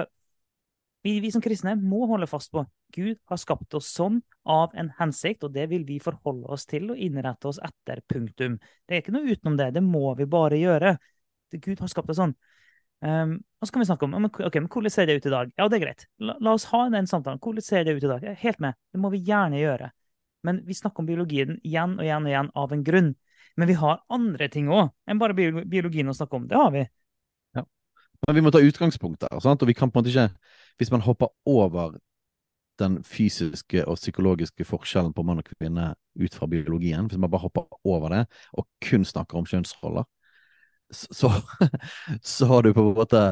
vi, vi, som kristne må holde fast på Gud har skapt oss sånn av en hensikt, og det vil vi forholde oss til og innrette oss etter. Punktum. Det er ikke noe utenom det. Det må vi bare gjøre. Gud har skapt oss sånn. Um, og så kan vi snakke om ok, men hvordan ser det ut i dag. Ja, det er greit. La, la oss ha den samtalen. Hvordan ser det ut i dag? Helt med. Det må vi gjerne gjøre. Men vi snakker om biologien igjen og igjen og igjen av en grunn. Men vi har andre ting òg enn bare biologien å snakke om. Det har vi. Ja. Men vi må ta utgangspunkt der. Sant? Og vi kan på en måte ikke Hvis man hopper over den fysiske og psykologiske forskjellen på mann og kvinne ut fra biologien, hvis man bare hopper over det og kun snakker om kjønnsroller, så, så har du på en måte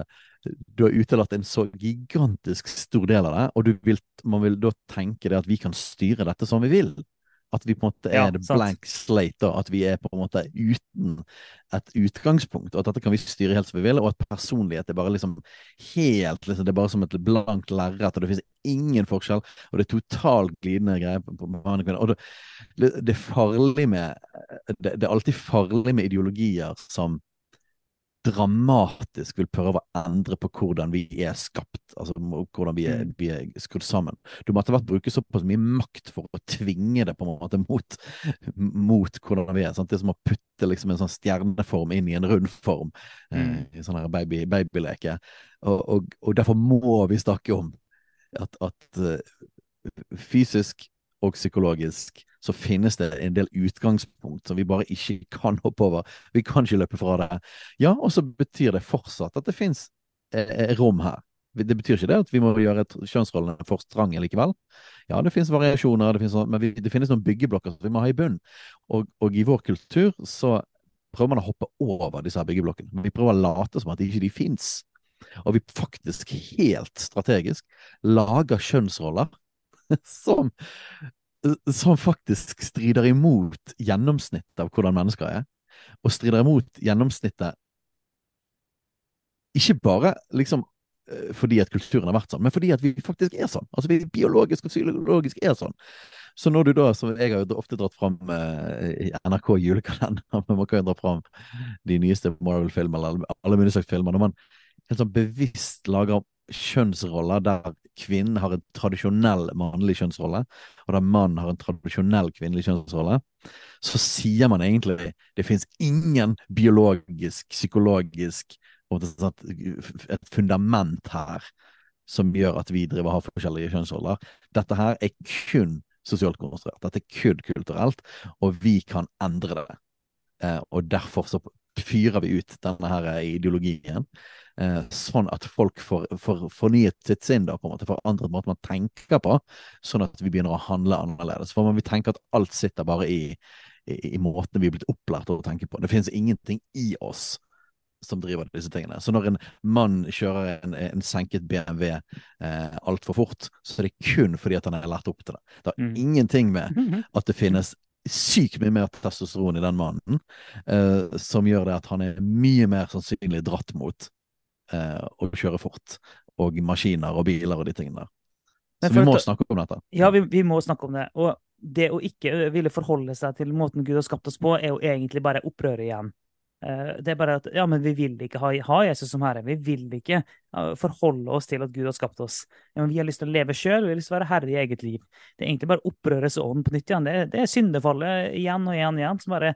du har utelatt en så gigantisk stor del av det, og vil, man vil da tenke det at vi kan styre dette som vi vil. At vi på en måte er ja, blank slate, da, at vi er på en måte uten et utgangspunkt. Og at dette kan vi styre helt som vi vil, og at personlighet er bare liksom helt liksom, Det er bare som et blankt lerret, og det finnes ingen forskjell. Og det er totalt glidende greier på, på mann og kvinne. Og det, det, er farlig med det, det er alltid farlig med ideologier som dramatisk vil prøve å endre på hvordan vi er skapt, altså hvordan vi er, mm. vi er skrudd sammen. Du må etter hvert bruke såpass mye makt for å tvinge det på en måte mot, mot hvordan vi er. Sant? Det er som å putte liksom en sånn stjerneform inn i en rund form, eh, mm. eh, i sånn her baby, babyleke. Og, og, og, derfor må vi snakke om at, at uh, fysisk og psykologisk så finnes det en del utgangspunkt som vi bare ikke kan hoppe over. Vi kan ikke løpe fra det. Ja, og så betyr det fortsatt at det finnes eh, eh, rom her. Det betyr ikke det at vi må gjøre kjønnsrollene for strange likevel. Ja, det finnes variasjoner, det finnes, men vi, det finnes noen byggeblokker som vi må ha i bunn. Og, og, i vår kultur så prøver man å hoppe over disse her byggeblokkene. Vi prøver å late som at ikke de fins. Og vi faktisk helt strategisk lager kjønnsroller som som faktisk strider imot gjennomsnittet av hvordan mennesker er. Og strider imot gjennomsnittet ikke bare liksom eh, fordi at kulturen har vært sånn, men fordi at vi faktisk er sånn. Altså vi biologisk og psykologisk er sånn. Så når du da, som jeg har jo ofte dratt fram eh, NRK julekalender, men man kan jo dra fram de nyeste Marvel-filmene eller alle mulige slags filmer, når man helt sånn bevisst lager kjønnsroller der kvinnen har en tradisjonell mannlig kjønnsrolle, og der mannen har en tradisjonell kvinnelig kjønnsrolle, så sier man egentlig det finnes ingen biologisk, psykologisk et fundament her som gjør at vi driver og har forskjellige kjønnsroller. Dette her er kun sosialt konstruert. Dette er kun kulturelt, og vi kan endre det. Eh, og derfor så fyrer vi ut denne her ideologien eh, sånn at folk får, får fornyet sitt sinn, da, på en måte, forandret måten man tenker på, sånn at vi begynner å handle annerledes. For man vil tenke at alt sitter bare i, i, i måten vi er blitt opplært til å tenke på. Det finnes ingenting i oss som driver disse tingene. Så når en mann kjører en, en senket BMW eh, altfor fort, så er det kun fordi at han er lært opp til det. Det har mm. ingenting med at det finnes sykt mye mer testosteron i den mannen, eh, som gjør det at han er mye mer sannsynlig dratt mot eh, å kjøre fort. Og maskiner og biler og de tingene der. Så vi må snakke om dette. Ja, vi, vi, må snakke om det. Og det å ikke ville forholde seg til måten Gud har skapt oss på, er jo egentlig bare opprøret igjen. Eh, det er bare at ja, men vi vil ikke ha, ha Jesus som herre. Vi vil ikke forholde oss til at Gud har skapt oss. Men vi har lyst til å leve sjøl, vi har lyst til å være herre i eget liv. Det er egentlig bare opprørets ånd på nytt igjen. Det, det er syndefallet igjen og igjen og igjen som bare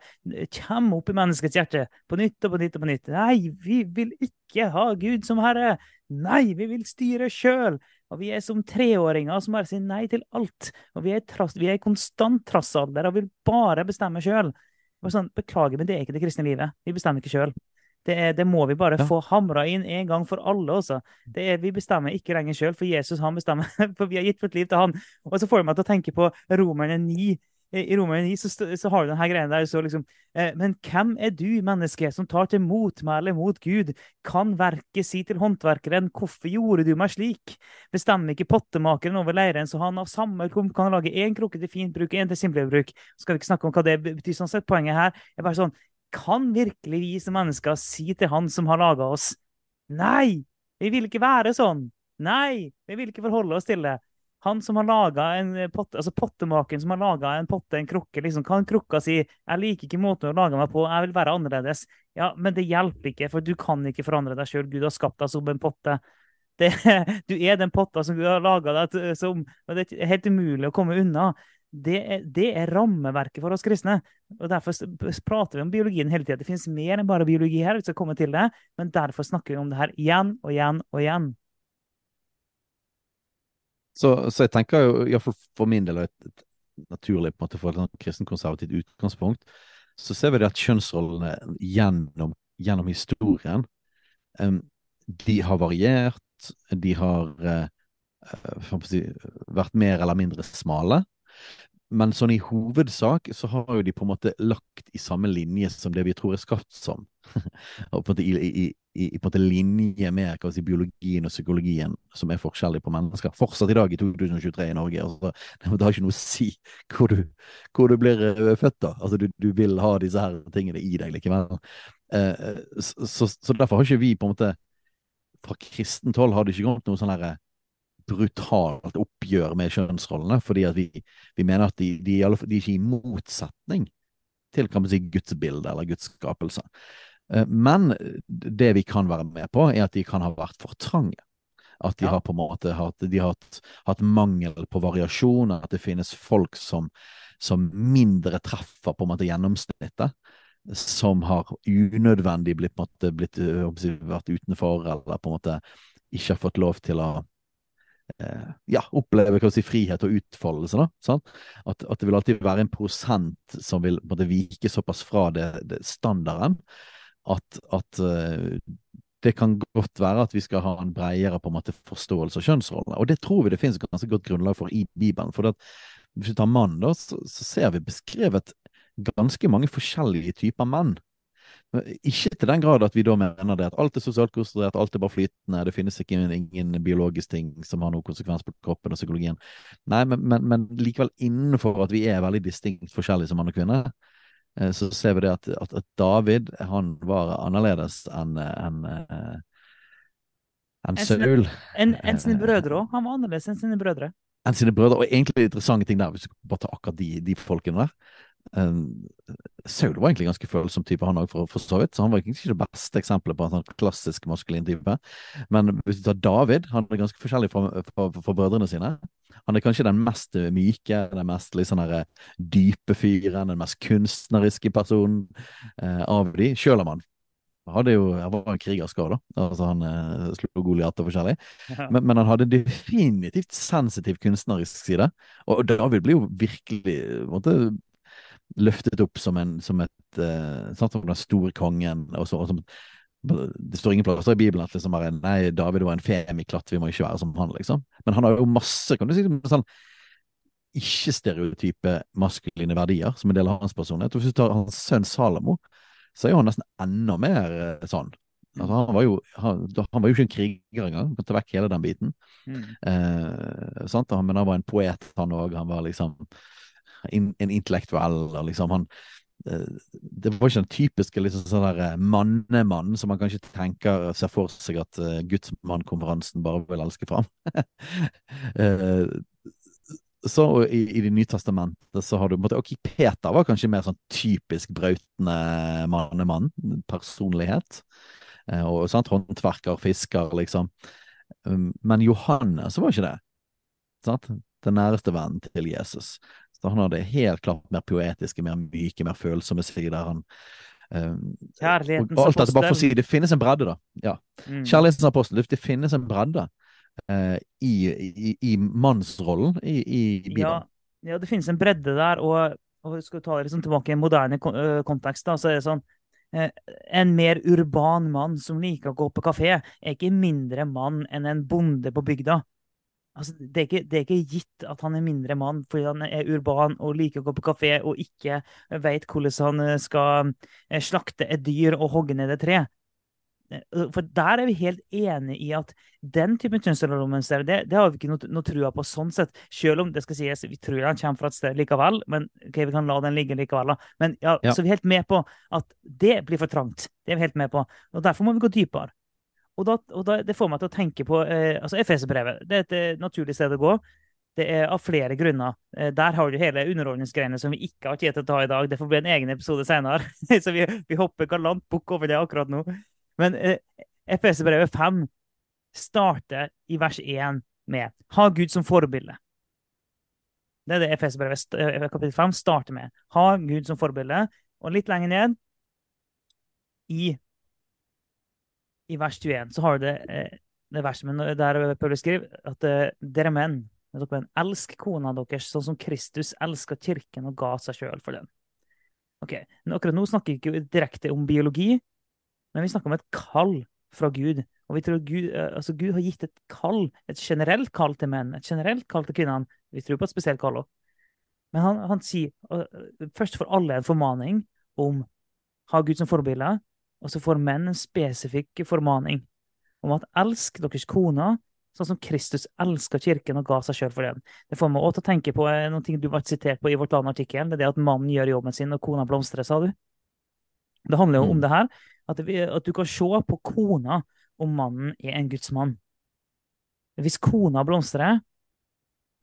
kommer opp i menneskets hjerte på nytt og på nytt og på nytt. Nei, vi vil ikke ha Gud som herre. Nei, vi vil styre sjøl. Og vi er som treåringer som bare sier nei til alt. Og vi er i konstant trassalder og vil bare bestemme sjøl. Sånn, Beklager, men det er ikke det kristne livet. Vi bestemmer ikke sjøl. Det, det, må vi bare ja. få hamra inn en gang for alle. også. Er, vi bestemmer ikke lenger sjøl, for Jesus han bestemmer. For vi har gitt vårt liv til han. Og så får vi meg til å tenke på Romerne 9, i Romerne 9 så, så, har du denne greia der så liksom eh, Men hvem er du, menneske, som tar til motmæle mot Gud? Kan verket si til håndverkeren, hvorfor gjorde du meg slik? Bestemmer ikke pottemakeren over leiren, så han av samme klump kan lage én krukke til fint bruk, én til simplere bruk? Skal vi ikke snakke om hva det betyr sånn sett. Poenget her er bare sånn Kan virkelig vi som mennesker si til han som har laga oss, nei, vi vil ikke være sånn. Nei, vi vil ikke forholde oss til det. Han som har laga en potte, altså pottemaken som har laga en potte, en krukke, liksom, kan krukka si 'Jeg liker ikke måten du har laga meg på, jeg vil være annerledes'. Ja, men det hjelper ikke, for du kan ikke forandre deg sjøl. Gud har skapt deg som en potte. Det, du er den potta som Gud har laga deg som og Det er helt umulig å komme unna. Det er, det er, rammeverket for oss kristne. og Derfor prater vi om biologien hele tida. Det finnes mer enn bare biologi her, vi skal komme til det, men derfor snakker vi om det her igjen og igjen og igjen. Så, så jeg tenker jo, iallfall for min del, et, et naturlig på en måte for et kristenkonservativt utgangspunkt, så ser vi det at kjønnsrollene gjennom, gjennom historien um, de har variert, de har uh, si, vært mer eller mindre smale. Men sånn i hovedsak så har jo de på en måte lagt i samme linje som det vi tror er skapt som. og på en måte i, i, i, i en måte linje med si, biologien og psykologien som er forskjellig på mennesker. Fortsatt i dag, i 2023 i Norge. Altså, det har ikke noe å si hvor du, hvor du blir uh, født, da. Altså, du, du, vil ha disse her tingene i deg likevel. Eh, så, så, så, derfor har ikke vi på en måte Fra kristent hold har det ikke kommet noe sånn herre brutalt oppgjør med kjønnsrollene, fordi at vi, vi mener at de, de, de, er ikke i motsetning til kan man si, Guds bilde eller Guds skapelse. Eh, men det vi kan være med på, er at de kan ha vært for trange. At de har på en måte hatt, de har hatt, hatt, mangel på variasjon, at det finnes folk som, som mindre treffer på en måte gjennomsnittet. Som har unødvendig blitt, måte, blitt vært utenfor, eller på en måte ikke har fått lov til å eh, ja, oppleve si, frihet og utfoldelse. Da, at, at, det vil alltid være en prosent som vil måtte, vike såpass fra det, det standarden at, at uh, det kan godt være at vi skal ha en bredere på en måte forståelse av kjønnsrollene. Og det tror vi det finnes ganske godt grunnlag for i Bibelen. For at, hvis vi tar mann, da, så, så, ser vi beskrevet ganske mange forskjellige typer menn. Ikke til den grad at vi da mener det at alt er sosialt konstruert, alt er bare flytende, det finnes ikke ingen biologisk ting som har noen konsekvens på kroppen og psykologien. Nei, men, men, men likevel innenfor at vi er veldig distinkt forskjellige som mann og kvinne, Eh, så ser vi det at, at, at David han var annerledes enn en, en, en Saul. Enn en sine brødre òg. Han var annerledes enn sine brødre. Enn sine brødre, Og egentlig interessante ting der, hvis du bare tar akkurat de, de folkene der. Um, Saul var egentlig ganske følsom type, han òg, for, for, så vidt. Så han var ikke det beste eksempelet på en sånn klassisk maskulin type. Men hvis du tar David, han er ganske forskjellig fra, fra, fra brødrene sine. Han er kanskje den mest myke, den mest liksom dype fyren, den mest kunstneriske personen eh, av de, sjøl om han hadde jo, han var en krigerskade, altså han eh, slo Goliat og forskjellig. Men, men, han hadde definitivt sensitiv kunstnerisk side. Og David blir jo virkelig måtte, løftet opp som, en, som et uh, sant, som den store kongen. Og så, og som, det står ingen plasser i Bibelen at liksom bare, nei, David var en femiklatt, vi må ikke være som han, liksom. Men han har jo masse kan du si, sånn ikke-stereotype maskuline verdier som en del av hans personlighet. Og hvis du tar hans sønn Salomo, så er jo han nesten enda mer uh, sånn. Altså, han, var jo, han, han, var jo, ikke en kriger engang, kan ta vekk hele den biten. Mm. Eh, men han var en poet, han òg. Han var liksom in, en intellektuell. liksom han eh, det var ikke den typiske liksom, sånn eh, mannemann som man kanskje tenker ser for seg at uh, gudsmannkonferansen bare vil elske fram. uh, så i, i Det nye testamentet så har du måtte, Ok, Peter var kanskje mer sånn typisk brautende mannemann. Personlighet. Uh, og sant, Håndverker, fisker, liksom. Um, men Johannes var ikke det. Sant? Den næreste vennen til Jesus. Så han hadde helt klart mer poetiske, mer myke, mer følsomme sider. Han, um, Kjærlighetens og, alt dette, bare for å si, Det finnes en bredde, da. Ja. Mm. Kjærlighetens apostel. Det finnes en bredde uh, i, i, i, mannsrollen i, i Bibelen. Ja, ja, det finnes en bredde der. Og, og skal vi ta det liksom tilbake i en moderne kontekst, da, så er det sånn eh, en mer urban mann som liker å gå på kafé, er ikke mindre mann enn en bonde på bygda. Altså, det, er ikke, det, er ikke, gitt at han er mindre mann fordi han er urban og liker å gå på kafé og ikke vet hvordan han eh, skal eh, slakte et dyr og hogge ned et tre. Eh, for der er vi helt enig i at den typen kjønnsrollemønster det, det, har vi ikke noe, noe trua på sånn sett. Selv om det skal sies, vi tror han kommer fra et sted likevel, men okay, vi kan la den ligge likevel. Da. Men ja, ja. Så vi er helt med på at det blir for trangt. Det er vi helt med på. Og Derfor må vi gå dypere. Og, da, og da, det får meg til å tenke på eh, altså brevet, Det er et eh, naturlig sted å gå. Det er av flere grunner. Eh, der har du hele underholdningsgreiene som vi ikke har tid til å ta i dag. Det får bli en egen episode senere. Så vi, vi hopper galant bukk over det akkurat nå. Men eh, Efeserbrevet 5 starter i vers 1 med 'ha Gud som forbilde'. Det er det FS-brevet kapittel 5 starter med. Ha Gud som forbilde. Og litt lenger ned, i, i vers 21, så har du det, eh, det verset der Paulus skriver at eh, dere menn, dere menn elsk kona deres sånn som Kristus elska kirken og ga seg sjøl for den. Ok, men Akkurat nå snakker vi ikke direkte om biologi, men vi snakker om et kall fra Gud. Og vi tror Gud, altså Gud har gitt et kall, et generelt kall til menn, et generelt kall til kvinnene. Vi tror på et spesielt kall òg. Men han, han, sier først for alle en formaning om ha Gud som forbilde, og så får menn en spesifikk formaning om at elsk deres koner sånn som Kristus elska kirken og ga seg sjøl for den. Det får meg også til å tenke på eh, noe du var sitert på i Vårt Land-artikkelen. Det er det at mannen gjør jobben sin og kona blomstrer, sa du. Det handler jo om mm. det her, at du kan se på kona om mannen er en gudsmann. Hvis kona blomstrer,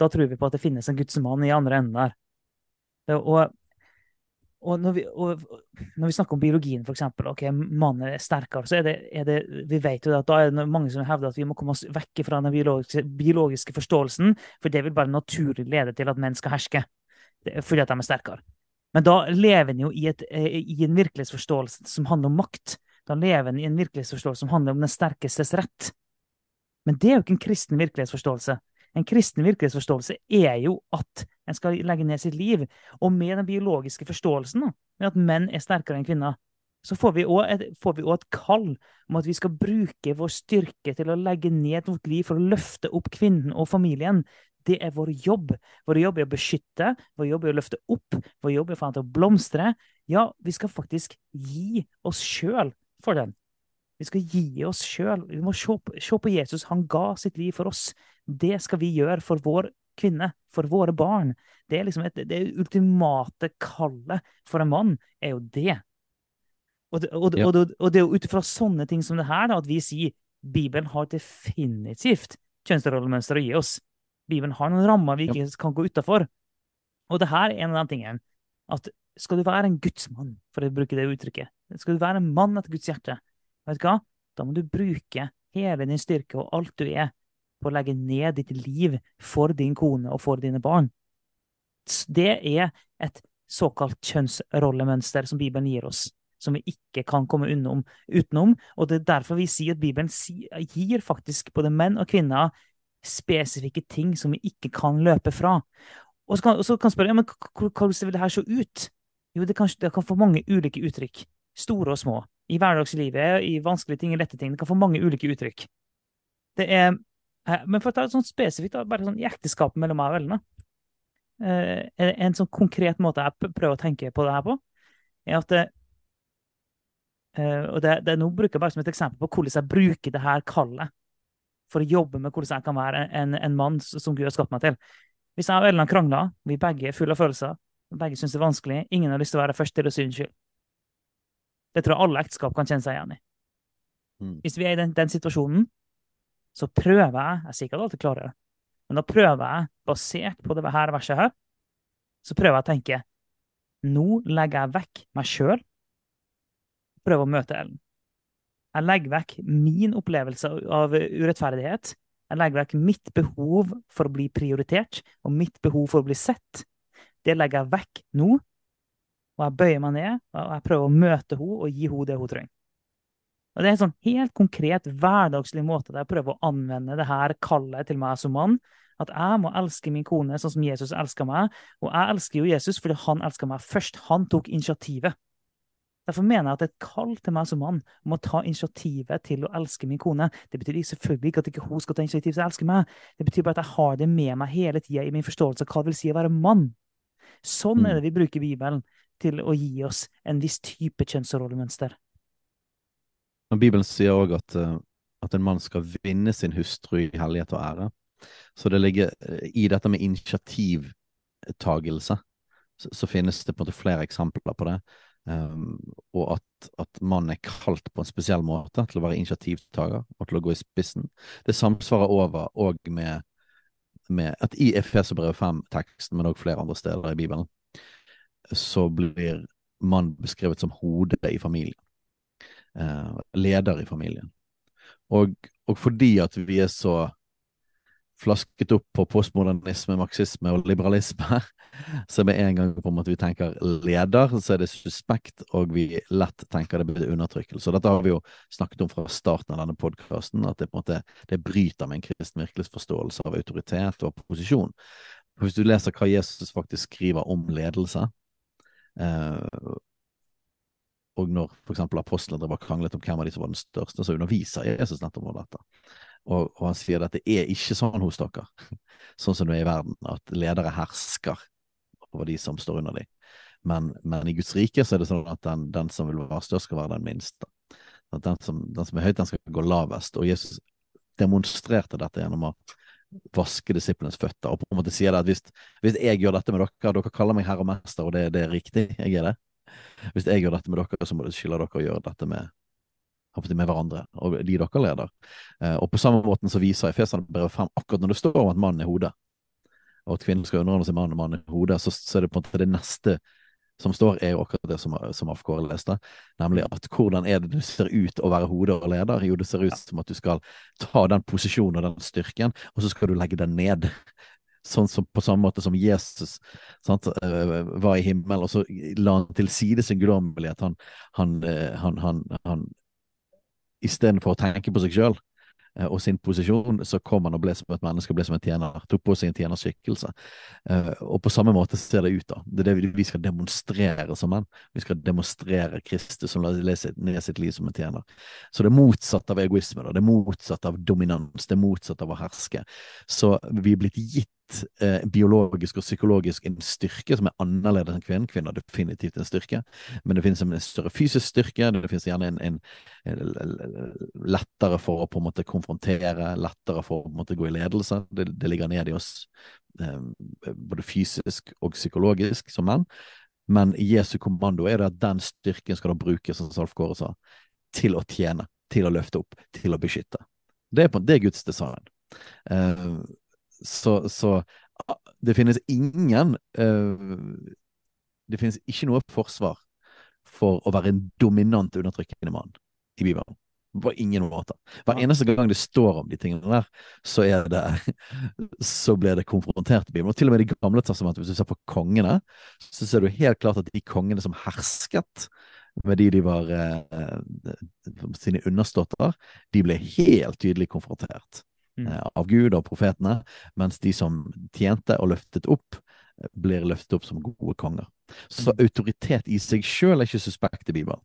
da tror vi på at det finnes en gudsmann i andre enden der. Og, og, når, vi, og når, vi, snakker om biologien, f.eks., ok, mannen er sterkere, så er det, er det, vi vet jo at da er det mange som hevder at vi må komme oss vekk fra den biologiske, biologiske forståelsen, for det vil bare naturlig lede til at menn skal herske, fordi at de er sterkere. Men da lever en jo i, et, i en virkelighetsforståelse som handler om makt. Da lever en i en virkelighetsforståelse som handler om den sterkestes rett. Men det er jo ikke en kristen virkelighetsforståelse. En kristen virkelighetsforståelse er jo at en skal legge ned sitt liv. Og med den biologiske forståelsen, med at menn er sterkere enn kvinner, så får vi også et, et, kall om at vi skal bruke vår styrke til å legge ned vårt liv for å løfte opp kvinnen og familien. Det er vår jobb. Vår jobb er å beskytte, vår jobb er å løfte opp, vår jobb er å blomstre. Ja, vi skal faktisk gi oss sjøl for den. Vi skal gi oss sjøl. Vi må se på, se på, Jesus. Han ga sitt liv for oss. Det skal vi gjøre for vår kvinne, for våre barn. Det er liksom et, det ultimate kallet for en mann, er jo det. Og det, og, ja. og, og det er jo ut ifra sånne ting som det her da, at vi sier Bibelen har definitivt kjønnsrollemønster å gi oss. Bibelen har noen rammer vi ikke ja. kan gå utafor. Og det her er en av de tingene at skal du være en gudsmann, for å bruke det uttrykket, skal du være en mann etter Guds hjerte, vet du hva? Da må du bruke hele din styrke og alt du er, på å legge ned ditt liv for din kone og for dine barn. Det er et såkalt kjønnsrollemønster som Bibelen gir oss, som vi ikke kan komme unnom, utenom. Og det er derfor vi sier at Bibelen gir faktisk både menn og kvinner spesifikke ting som vi ikke kan løpe fra. Og så kan, så kan spørre ja, men hvordan vil det her se ut? Jo, det kan, det kan få mange ulike uttrykk. Store og små i hverdagslivet, i vanskelige ting, i lette ting. Det kan få mange ulike uttrykk. Det er, men for å ta det sånn spesifikt, bare sånn i ekteskapet mellom meg og Ellen eh, En sånn konkret måte jeg prøver å tenke på det her på, er at eh, og det, det nå bruker jeg bare som et eksempel på hvordan jeg bruker det her kallet for å jobbe med hvordan jeg kan være en, en mann som Gud har skapt meg til. Hvis jeg og Ellen krangler, vi begge er fulle av følelser, begge syns det er vanskelig, ingen har lyst til å være først til å si skyld. Det tror jeg alle ekteskap kan kjenne seg igjen i. Mm. Hvis vi er i den, den, situasjonen, så prøver jeg Jeg sier ikke at jeg alltid klarer det, men da prøver jeg, basert på det her verset her, så prøver jeg å tenke Nå legger jeg vekk meg sjøl, prøver å møte Ellen. Jeg legger vekk min opplevelse av urettferdighet. Jeg legger vekk mitt behov for å bli prioritert og mitt behov for å bli sett. Det legger jeg vekk nå, og jeg bøyer meg ned og jeg prøver å møte henne og gi henne det hun trenger. Og Det er en sånn helt konkret, hverdagslig måte der jeg prøver å anvende det her kallet til meg som mann. At jeg må elske min kone sånn som Jesus elsker meg. Og jeg elsker jo Jesus fordi han elsker meg først. Han tok initiativet. Derfor mener jeg at et kall til meg som mann om å ta initiativet til å elske min kone. Det betyr selvfølgelig ikke at ikke hun skal ta initiativ til å elske meg. Det betyr bare at jeg har det med meg hele tida i min forståelse av hva det vil si å være mann. Sånn er mm. det vi bruker Bibelen til å gi oss en viss type kjønnsrollemønster. Og Bibelen sier òg at, eh, at, en mann skal vinne sin hustru i hellighet og ære. Så det ligger eh, i dette med initiativtagelse, så, så finnes det på en måte flere eksempler på det. Um, og at, at mannen er kalt på en spesiell måte til å være initiativtaker og til å gå i spissen. Det samsvarer over òg med, med at i Efeserbrevet 5-teksten, men òg flere andre steder i Bibelen, så blir mann beskrevet som hodet i familien. Eh, leder i familien. Og, og fordi at vi er så flasket opp på postmodernisme, marxisme og liberalisme, så med en gang på en måte vi tenker leder, så er det suspekt, og vi lett tenker det blir undertrykkelse. Og dette har vi jo snakket om fra starten av denne podkasten, at det på en måte det bryter med en kristen virkelighetsforståelse av autoritet og posisjon. Hvis du leser hva Jesus faktisk skriver om ledelse, eh, når f.eks. apostlene drev kranglet om hvem av de som var den største, så underviser Jesus nettopp om dette. Og, og, han sier at det er ikke sånn hos dere, sånn som det er i verden, at ledere hersker over de som står under dem. Men, men, i Guds rike så er det sånn at den, den som vil være størst, skal være den minste. At den som, den som er høyt, den skal gå lavest. Og Jesus demonstrerte dette gjennom å vaske disiplenes føtter. Og på en måte sier det at hvis, hvis jeg gjør dette med dere, dere kaller meg herre og mester, og det, det er riktig, jeg er det. Hvis jeg gjør dette med dere, så må det skylde dere å gjøre dette med, med hverandre, og de dere leder. Eh, og på samme måten så viser Efesene brevet frem akkurat når det står om at mannen er hodet, og at kvinnen skal underordne seg mannen og mannen er hodet, så, så, er det på en måte det neste som står, er jo akkurat det som, som Afkåre leste, nemlig at hvordan er det du ser ut å være hode og leder? Jo, det ser ut som at du skal ta den posisjonen og den styrken, og så skal du legge den ned sånn som, på samme måte som Jesus sant, uh, var i himmelen, og så la han til side sin guddommelighet. Han, han, uh, han, han, han istedenfor å tenke på seg sjøl eh, og sin posisjon, så kom han og ble som et menneske og ble som en tjener. Tok på seg en tjenerskikkelse. Eh, og på samme måte ser det ut, da. Det er det vi skal demonstrere som menn. Vi skal demonstrere Kristus som leser ned sitt liv som en tjener. Så det er motsatt av egoisme, da. Det er motsatt av dominans. Det er motsatt av å herske. Så vi er blitt gitt eh, biologisk og psykologisk en styrke som er annerledes enn kvinnen. Kvinner er definitivt en styrke, men det finnes en større fysisk styrke. Det finnes gjerne en, en, en, lettere for å på en måte konfrontere, lettere for å på en måte gå i ledelse. Det, det ligger ned i oss eh, både fysisk og psykologisk som menn. Men Jesu kommando er det at den styrken skal da brukes, som Salf Kåre sa, til å tjene, til å løfte opp, til å beskytte. Det er, på, det er Guds design. Uh, så, så, det finnes ingen uh, Det finnes ikke noe forsvar for å være en dominant undertrykkende mann i Bibelen. På ingen måte. Hver eneste gang det står om de tingene der, så er det så blir det konfrontert i Bibelen. Og til og med i Det gamle testamentet, hvis du ser på kongene, så ser du helt klart at de kongene som hersket med de de var eh, sine underståtter, de ble helt tydelig konfrontert av Gud og profetene, mens de som tjente og løftet opp, eh, blir løftet opp som gode konger. Så mm. autoritet i seg sjøl er ikke suspekt i Bibelen.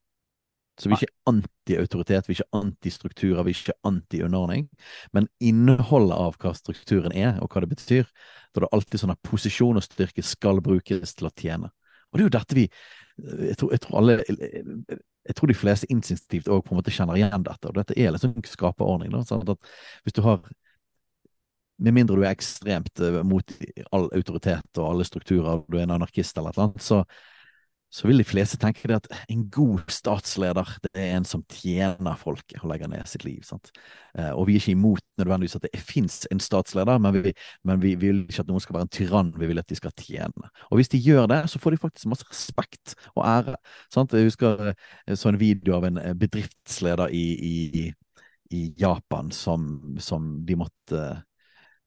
Så vi er ikke anti-autoritet, vi er ikke anti-strukturer, vi er ikke anti-underordning. Men innholdet av hva strukturen er, og hva det betyr, da er det alltid sånn at posisjon og styrke skal brukes til å tjene. Og det er jo dette vi Jeg tror, jeg tror alle jeg tror de fleste instinktivt òg kjenner igjen dette. Og dette er liksom skaperordning. Da, sånn at hvis du har Med mindre du er ekstremt uh, mot all autoritet og alle strukturer, du er en anarkist eller noe, så, så vil de fleste tenke det at en god statsleder det er en som tjener folket og legger ned sitt liv. sant? Eh, og vi er ikke imot nødvendigvis at det fins en statsleder, men vi, men vi, vil ikke at noen skal være en tyrann, vi vil at de skal tjene. Og hvis de gjør det, så får de faktisk masse respekt og ære. sant? Jeg husker eh, så en video av en eh, bedriftsleder i, i, i Japan som, som de måtte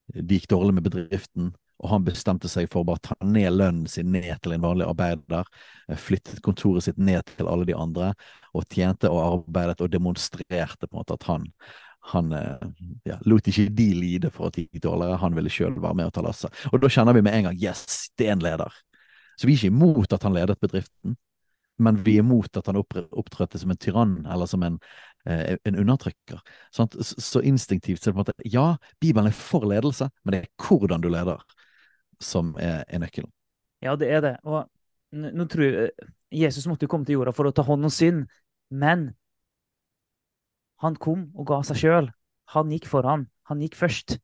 Det gikk dårlig med bedriften og han bestemte seg for å bare ta ned lønnen sin ned til en vanlig arbeider, eh, flyttet kontoret sitt ned til alle de andre, og tjente og arbeidet og demonstrerte på en måte at han, han eh, ja, lot ikke de lide for at de dårligere, han ville sjøl være med og ta lasset. Og da kjenner vi med en gang yes, det er en leder. Så vi er ikke imot at han ledet bedriften, men vi er imot at han opptrådte som en tyrann eller som en, eh, en undertrykker. Så, så instinktivt så er det på en måte Ja, Bibelen er for ledelse, men det er hvordan du leder som er, er nøkkelen. Ja, det er det. Og nå tror jeg eh, Jesus måtte jo komme til jorda for å ta hånd om synd, men han kom og ga seg sjøl. Han gikk foran. Han gikk først.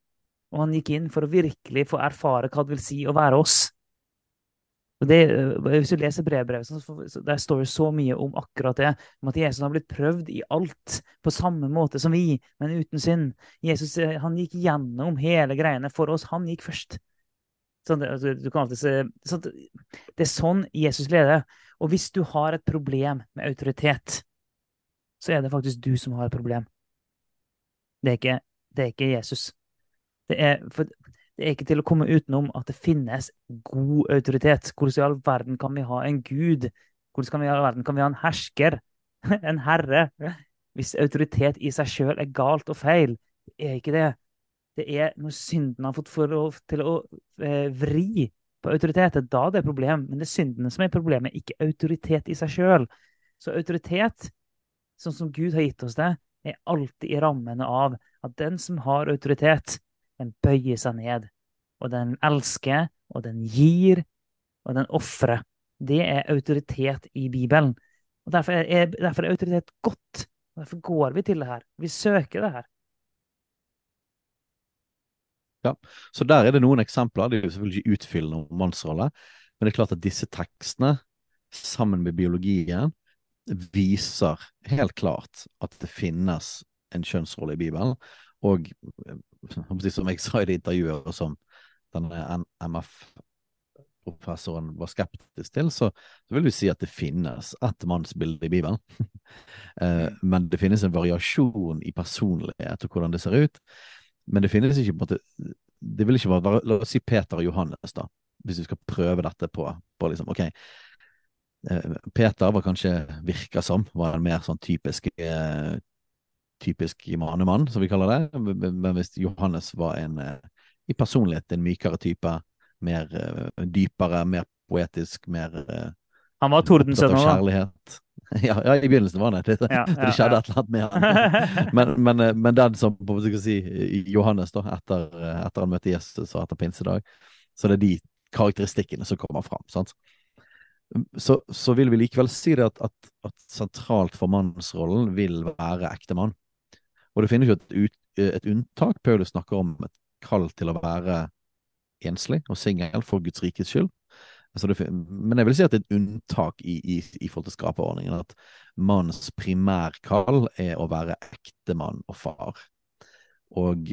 Og han gikk inn for å virkelig få erfare hva det vil si å være oss. Det, eh, hvis du leser brevbrevet, der står det så mye om akkurat det. Om at Jesus har blitt prøvd i alt på samme måte som vi, men uten synd. Jesus eh, han gikk gjennom hele greiene for oss. Han gikk først. Sånn, altså, se, sånn, det er sånn Jesus leder. Og hvis du har et problem med autoritet, så er det faktisk du som har et problem. Det er ikke, det er ikke Jesus. Det er, det er ikke til å komme utenom at det finnes god autoritet. Hvordan i all verden kan vi ha en gud? Hvordan i all verden kan vi ha en hersker? En herre? Hvis autoritet i seg sjøl er galt og feil. Det er ikke det. Det er når synden har fått forhold til å eh, vri på autoritet. Da det er problem. Men det er syndene som er problemet, ikke autoritet i seg sjøl. Så autoritet, sånn som Gud har gitt oss det, er alltid i rammene av at den som har autoritet, den bøyer seg ned. Og den elsker, og den gir, og den ofrer. Det er autoritet i Bibelen. Og derfor er, derfor er autoritet godt. Og derfor går vi til det her. Vi søker det her. Ja, så der er det noen eksempler. Det er jo selvfølgelig ikke utfyllende om mannsrolle, men det er klart at disse tekstene, sammen med biologien, viser helt klart at det finnes en kjønnsrolle i Bibelen. Og som jeg sa i det intervjuet, og som denne MF-professoren var skeptisk til, så, vil vi si at det finnes et mannsbilde i Bibelen. Eh, men det finnes en variasjon i personlighet og hvordan det ser ut. Men det finnes ikke på en måte Det vil ikke være La oss si Peter og Johannes, da, hvis vi skal prøve dette på, på liksom, ok, Eh, Peter var kanskje, virka som, var en mer sånn typisk eh, typisk manemann, som vi kaller det. Men hvis Johannes var en eh, i personlighet en mykere type, mer dypere, mer poetisk, mer Han var tordensønnen, da. Ja, ja, i begynnelsen var det det. Ja, ja, det skjedde et eller annet med han. men, men, men, den som på måte si, Johannes, da, etter, etter han møtte Jesus og etter pinsedag, så det er de karakteristikkene som kommer fram. sant? Så, så, vil vi likevel si det at, at, at sentralt for mannsrollen vil være ektemann. Og det finnes jo et, ut, et, unntak. Paulus snakker om et kall til å være enslig og singel for Guds rikes skyld. Altså det, men jeg vil si at det er et unntak i, i, i forhold til skaperordningen. At mannens primærkall er å være ektemann og far. Og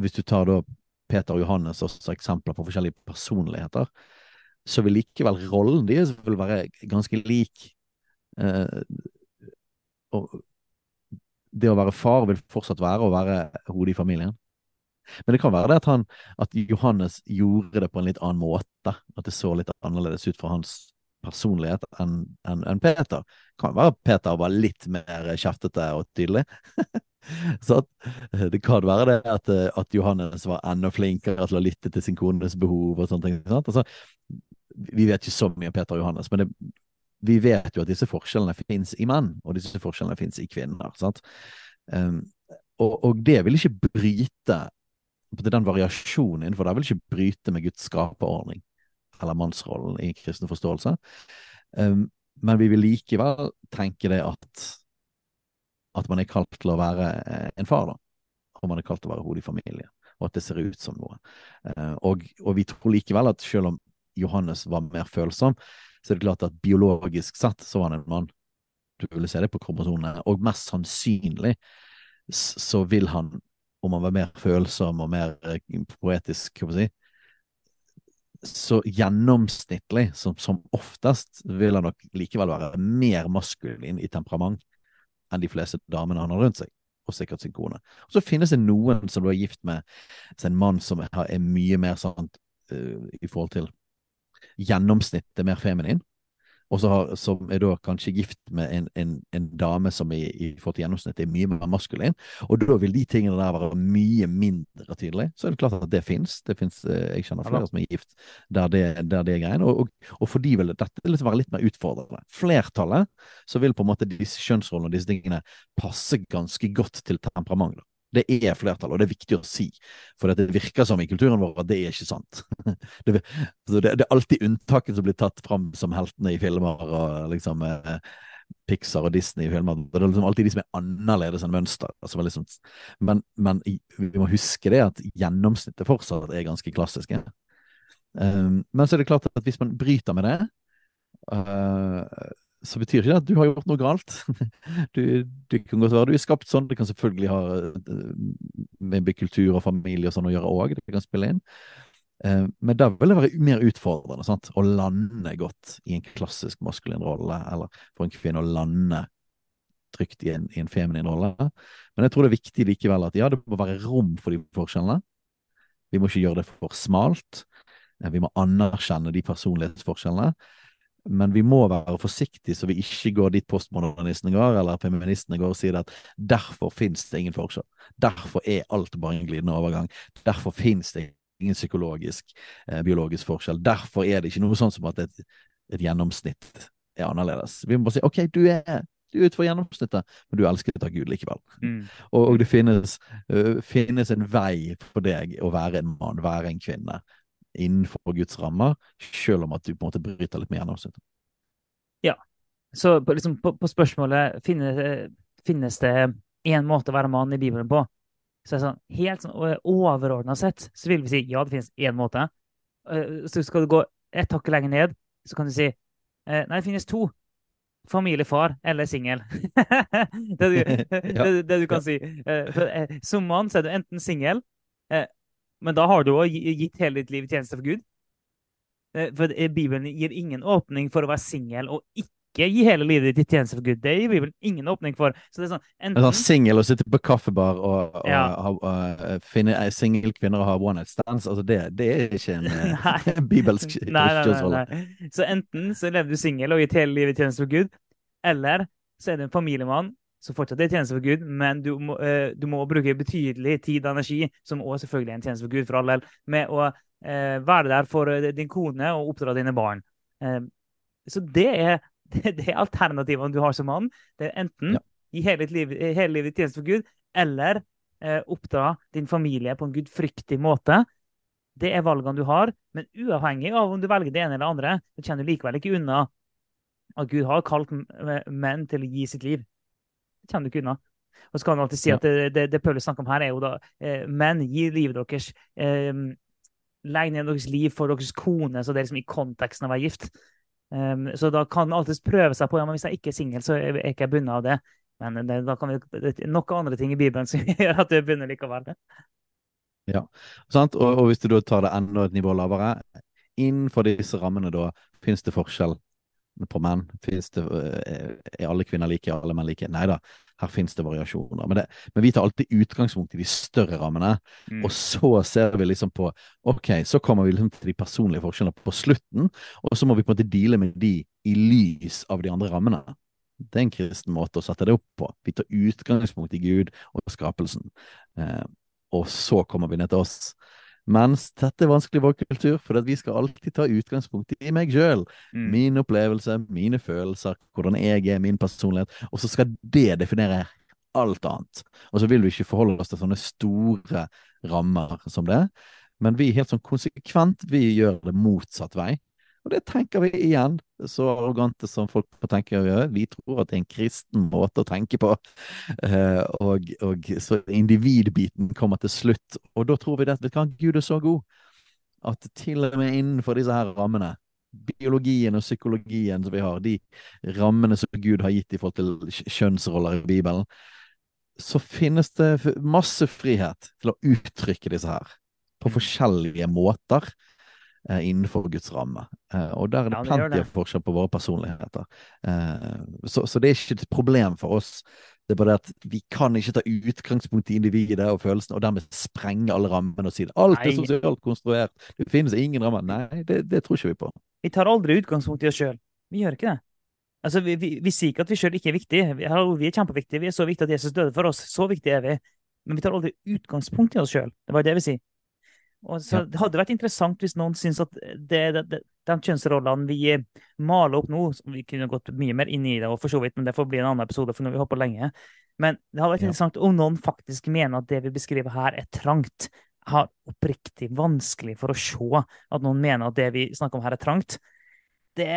hvis du tar da Peter og Johannes også eksempler på forskjellige personligheter, så vil likevel rollen deres være ganske lik. Eh, og det å være far vil fortsatt være å være hodet i familien. Men det kan være det at, han, at Johannes gjorde det på en litt annen måte. At det så litt annerledes ut for hans personlighet enn en, en Peter. Kan være Peter var litt mer kjeftete og tydelig. så at, det kan være det at, at, Johannes var enda flinkere til å lytte til sin kones behov og sånne ting. Altså, vi vet ikke så mye om Peter og Johannes, men det, vi vet jo at disse forskjellene finnes i menn, og disse forskjellene finnes i kvinner. Um, og, og, det vil ikke bryte den variasjonen innenfor det vil ikke bryte med Guds skaperordning eller mannsrollen i kristen forståelse. Um, men vi vil likevel tenke det at at man er kalt til å være eh, en far, da. Og man er kalt til å være hodet i familien, Og at det ser ut som noe. Uh, og, og, vi tror likevel at selv om Johannes var mer følsom, så er det klart at biologisk sett så var han en mann. Du ville se det på kromosonene. Og mest sannsynlig så vil han, om han var mer følsom og mer eh, poetisk, hva si, så gjennomsnittlig, som, som, oftest, vil han nok likevel være mer maskulin i temperament enn de fleste damene han har rundt seg, og sikkert sin kone. Og så finnes det noen som du er gift med, en mann som er, er mye mer sånn uh, i forhold til gjennomsnittet mer feminin, og har, som er da kanskje gift med en, en, en dame som i, i forhold til gjennomsnittet er mye mer maskulin, og da vil de tingene der være mye mindre tydelige. Så er det klart at det fins. Det fins eh, jeg kjenner flere som er gift der det, der det er greien, og, og, og, for de vil dette liksom være litt mer utfordrende. Flertallet så vil på en måte disse kjønnsrollene og disse tingene passe ganske godt til temperament. Det er flertall, og det er viktig å si. For det virker som i kulturen vår at det er ikke sant. Det, det, er alltid unntaket som blir tatt fram som heltene i filmer og liksom eh, Pixar og Disney-filmer. Det er liksom alltid de som er annerledes enn mønster. Altså liksom, men, men, vi må huske det at gjennomsnittet fortsatt er ganske klassiske. Um, men så er det klart at hvis man bryter med det, uh, så betyr ikke det at du har gjort noe galt. Du, du kan godt være du er skapt sånn, det kan selvfølgelig ha eh, med kultur og familie og sånn å gjøre òg, det kan spille inn. Eh, men da vil det være mer utfordrende sant? å lande godt i en klassisk maskulin rolle, eller for en kvinne å lande trygt i en, i en feminin rolle. Men jeg tror det er viktig likevel at ja, det må være rom for de forskjellene. Vi må ikke gjøre det for smalt. Eh, vi må anerkjenne de personlighetsforskjellene. Men vi må være forsiktige så vi ikke går dit postmodernistene går, eller feministene går og sier at derfor finnes det ingen forskjell. Derfor er alt bare en glidende overgang. Derfor finnes det ingen psykologisk, eh, biologisk forskjell. Derfor er det ikke noe sånn som at et, et gjennomsnitt er annerledes. Vi må bare si OK, du er, du er utenfor gjennomsnittet, men du er elsket av Gud likevel. Mm. Og, og, det finnes, uh, finnes en vei for deg å være en mann, være en kvinne, innenfor Guds rammer, selv om at du på en måte bryter litt med gjennomsnittet. Ja. Så på, liksom, på, på spørsmålet finnes, finnes det én måte å være mann i Bibelen på, så er det sånn, helt sånn overordna sett så vil vi si ja, det finnes én måte. Eh, så skal du gå et hakk lenger ned, så kan du si eh, nei, det finnes to. Familiefar eller singel. det, det, det, du kan si. Eh, som mann så er du enten singel men da har du òg gitt hele ditt liv i tjeneste for Gud. Eh, for Bibelen gir ingen åpning for å være singel og ikke gi hele livet ditt i tjeneste for Gud. Det gir Bibelen ingen åpning for. Så det er sånn, enten... Singel og sitte på kaffebar og, og, ja. og, og finne singelkvinner og ha one night stands, altså det, det, er ikke en eh, bibelsk kristiansrolle. Så enten så lever du singel og gitt hele livet i tjeneste for Gud, eller så er du en familiemann så fortsatt det er tjeneste for Gud, men du må, uh, du må, bruke betydelig tid og energi, som også selvfølgelig er en tjeneste for Gud, for all del, med å uh, være der for uh, din kone og oppdra dine barn. så det er, det, er alternativene du har som mann. Det er enten ja. gi hele, liv, hele livet tjeneste for Gud, eller oppdra din familie på en gudfryktig måte. Det er valgene du har, men uavhengig av om du velger det ene eller det andre, så kjenner du likevel ikke unna at Gud har kalt menn til å gi sitt liv. Kommer du ikke unna. Og så kan man alltid si at det, det, det Paulus snakker om her, er jo da eh, menn, gi livet deres. Eh, Legg ned deres liv for deres kone, så det er liksom i konteksten av å være gift. Um, så da kan man alltids prøve seg på ja, men hvis jeg ikke er singel, så er jeg ikke bundet av det. Men det, da kan vi, det er noen andre ting i Bibelen som gjør at du er bundet likevel. Ja, sant? Og, og, hvis du da tar det enda et nivå lavere, innenfor disse rammene da finnes det forskjell på menn? Det, eh, er alle kvinner like, er alle menn like? Nei da, her finnes det variasjoner. Men, det, men, vi tar alltid utgangspunkt i de større rammene, mm. og så ser vi liksom på Ok, så kommer vi liksom til de personlige forskjellene på slutten, og så må vi på en måte deale med de i lys av de andre rammene. Det er en kristen måte å sette det opp på. Vi tar utgangspunkt i Gud og skapelsen, eh, og så kommer vi ned til oss. Mens dette er vanskelig i vår kultur, for vi skal alltid ta utgangspunkt i meg sjøl. Mm. Min opplevelse, mine følelser, hvordan jeg er, min personlighet. Og så skal det definere alt annet. Og så vil vi ikke forholde oss til sånne store rammer som det. Men vi helt sånn konsekvent vi gjør det motsatt vei. Og det tenker vi igjen, så arrogante som folk tenker tenke å gjøre. Vi tror at det er en kristen måte å tenke på. Uh, og, og, så individbiten kommer til slutt. Og da tror vi at du, Gud er så god at til og med innenfor disse her rammene, biologien og psykologien som vi har, de rammene som Gud har gitt i forhold til kjønnsroller i Bibelen, så finnes det masse frihet til å uttrykke disse her på forskjellige måter. Eh, innenfor Guds ramme. Eh, og der er det ja, plenty av forskjell på våre personligheter. Eh, så, så, det er ikke et problem for oss. Det er bare det at vi kan ikke ta utgangspunkt i individet og følelsene, og dermed sprenge alle rammene og si det. Alt er sosialt konstruert. Det finnes ingen rammer. Nei, det, det tror ikke vi på. Vi tar aldri utgangspunkt i oss sjøl. Vi gjør ikke det. Altså, vi, vi, vi sier ikke at vi sjøl ikke er viktige. Vi, vi, er kjempeviktige. Vi er så viktige at Jesus døde for oss. Så viktige er vi. Men vi tar aldri utgangspunkt i oss sjøl. Det var det vi sier. Og så Det hadde vært interessant hvis noen syns at det, det, det, de kjønnsrollene vi maler opp nå Vi kunne gått mye mer inn i det, og for så vidt, men det får bli en annen episode, for nå har vi holdt på lenge. Men det hadde vært ja. interessant om noen faktisk mener at det vi beskriver her, er trangt. Har oppriktig vanskelig for å se at noen mener at det vi snakker om her, er trangt. Det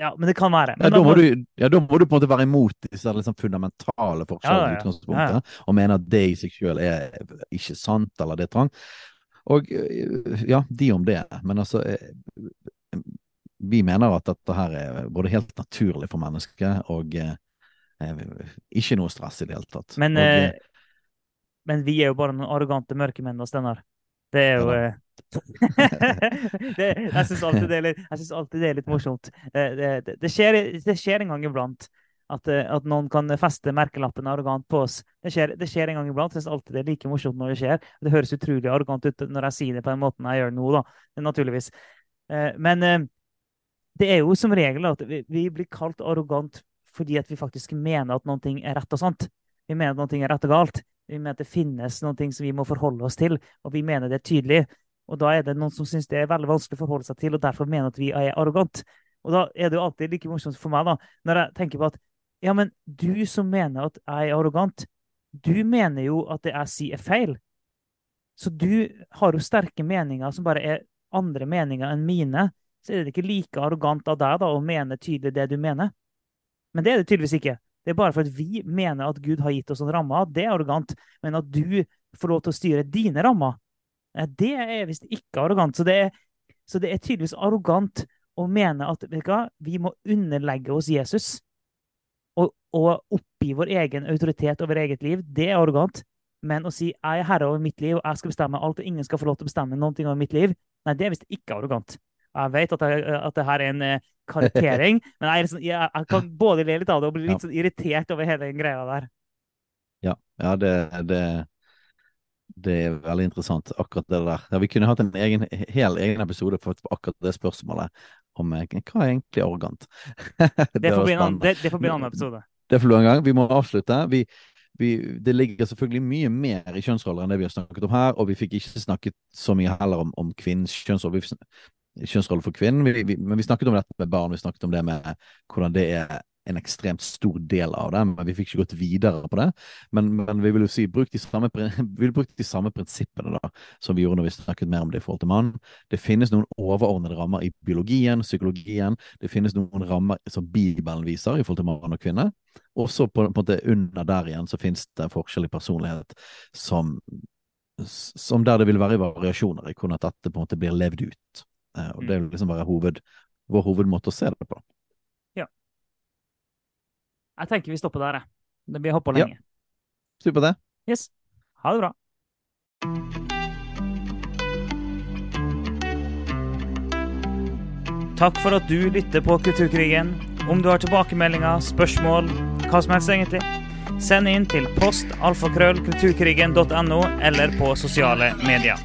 ja, men det kan være. Ja da, må du, ja, da må du på en måte være imot disse liksom fundamentale forskjellene ja, ja, ja. og mene at det i seg selv er ikke sant, eller det er trangt. Og ja, de om det. Men altså eh, Vi mener at dette her er både helt naturlig for mennesket og eh, ikke noe stress i det hele tatt. Men, og, eh, men vi er jo bare noen arrogante mørkemenn, Steinar. Det er jo ja, det, jeg syns alltid, alltid, det er litt morsomt. Det, det, det, skjer, det skjer en gang iblant At, eh, at, noen kan feste merkelappen arrogant på oss. Det skjer, det skjer en gang iblant. Jeg syns alltid det er like morsomt når det skjer. Det høres utrolig arrogant ut når jeg sier det på den måten jeg gjør nå, da. naturligvis. Eh, men eh, det er jo som regel at vi, blir kalt arrogant fordi at vi faktisk mener at noe er rett og sant. Vi mener at noe er rett og galt. Vi mener at det finnes noe som vi må forholde oss til, og vi mener det er tydelig. Og da er det noen som syns det er veldig vanskelig å forholde seg til, og derfor mener at vi er arrogant. Og da er det jo alltid like morsomt for meg da, når jeg tenker på at ja, men du som mener at jeg er arrogant, du mener jo at det jeg sier, er feil. Så du har jo sterke meninger som bare er andre meninger enn mine. Så er det ikke like arrogant av deg da, å mene tydelig det du mener. Men det er det tydeligvis ikke. Det er bare for at vi mener at Gud har gitt oss en ramme. Det er arrogant. Men at du får lov til å styre dine rammer, det er visst ikke arrogant. Så det er, så det er tydeligvis arrogant å mene at vi må underlegge oss Jesus og, oppgi vår egen autoritet over eget liv. Det er arrogant. Men å si 'jeg er herre over mitt liv, og jeg skal bestemme alt, og ingen skal få lov til å bestemme noe over mitt liv', nei, det er visst ikke arrogant. Jeg vet at, jeg, at det her er en karaktering, karikering, men jeg, sånn, jeg, jeg, kan både le litt av det og bli litt sånn irritert over hele den greia der. Ja, ja det, det, det er veldig interessant, akkurat det der. Ja, vi kunne hatt en egen, hel egen episode for akkurat det spørsmålet om eh, hva er egentlig arrogant. det, får bli en annen, det, det får bli en annen episode. Bli en gang. Vi må avslutte. Vi, vi, det ligger selvfølgelig mye mer i kjønnsroller enn det vi har snakket om her, og vi fikk ikke snakket så mye heller om, om kvinnens kjønnsrolle, kjønnsrolle for kvinnen. Vi, vi, men vi snakket om dette med barn, vi snakket om det med hvordan det er en ekstremt stor del av det, men vi fikk ikke gått videre på det. Men, men vi vil jo si bruk de, samme, vil bruke de samme prinsippene da, som vi gjorde når vi snakket mer om det i forhold til mann. Det finnes noen overordnede rammer i biologien, psykologien. Det finnes noen rammer som Bibelen viser i forhold til mann og kvinne. Også på, på en måte under der igjen så finnes det forskjell i personlighet som, som der det vil være variasjoner i hvordan dette på en måte blir levd ut. Eh, og Det vil liksom være hoved, vår hovedmåte å se det på. Jeg tenker vi stopper der, jeg. Det blir hoppa lenge. Ja. Supert, det. Yes. Ha det bra. Takk for at du lytter på Kulturkrigen. Om du har tilbakemeldinger, spørsmål, hva som helst egentlig, send inn til post alfakrøllkulturkrigen.no eller på sosiale medier.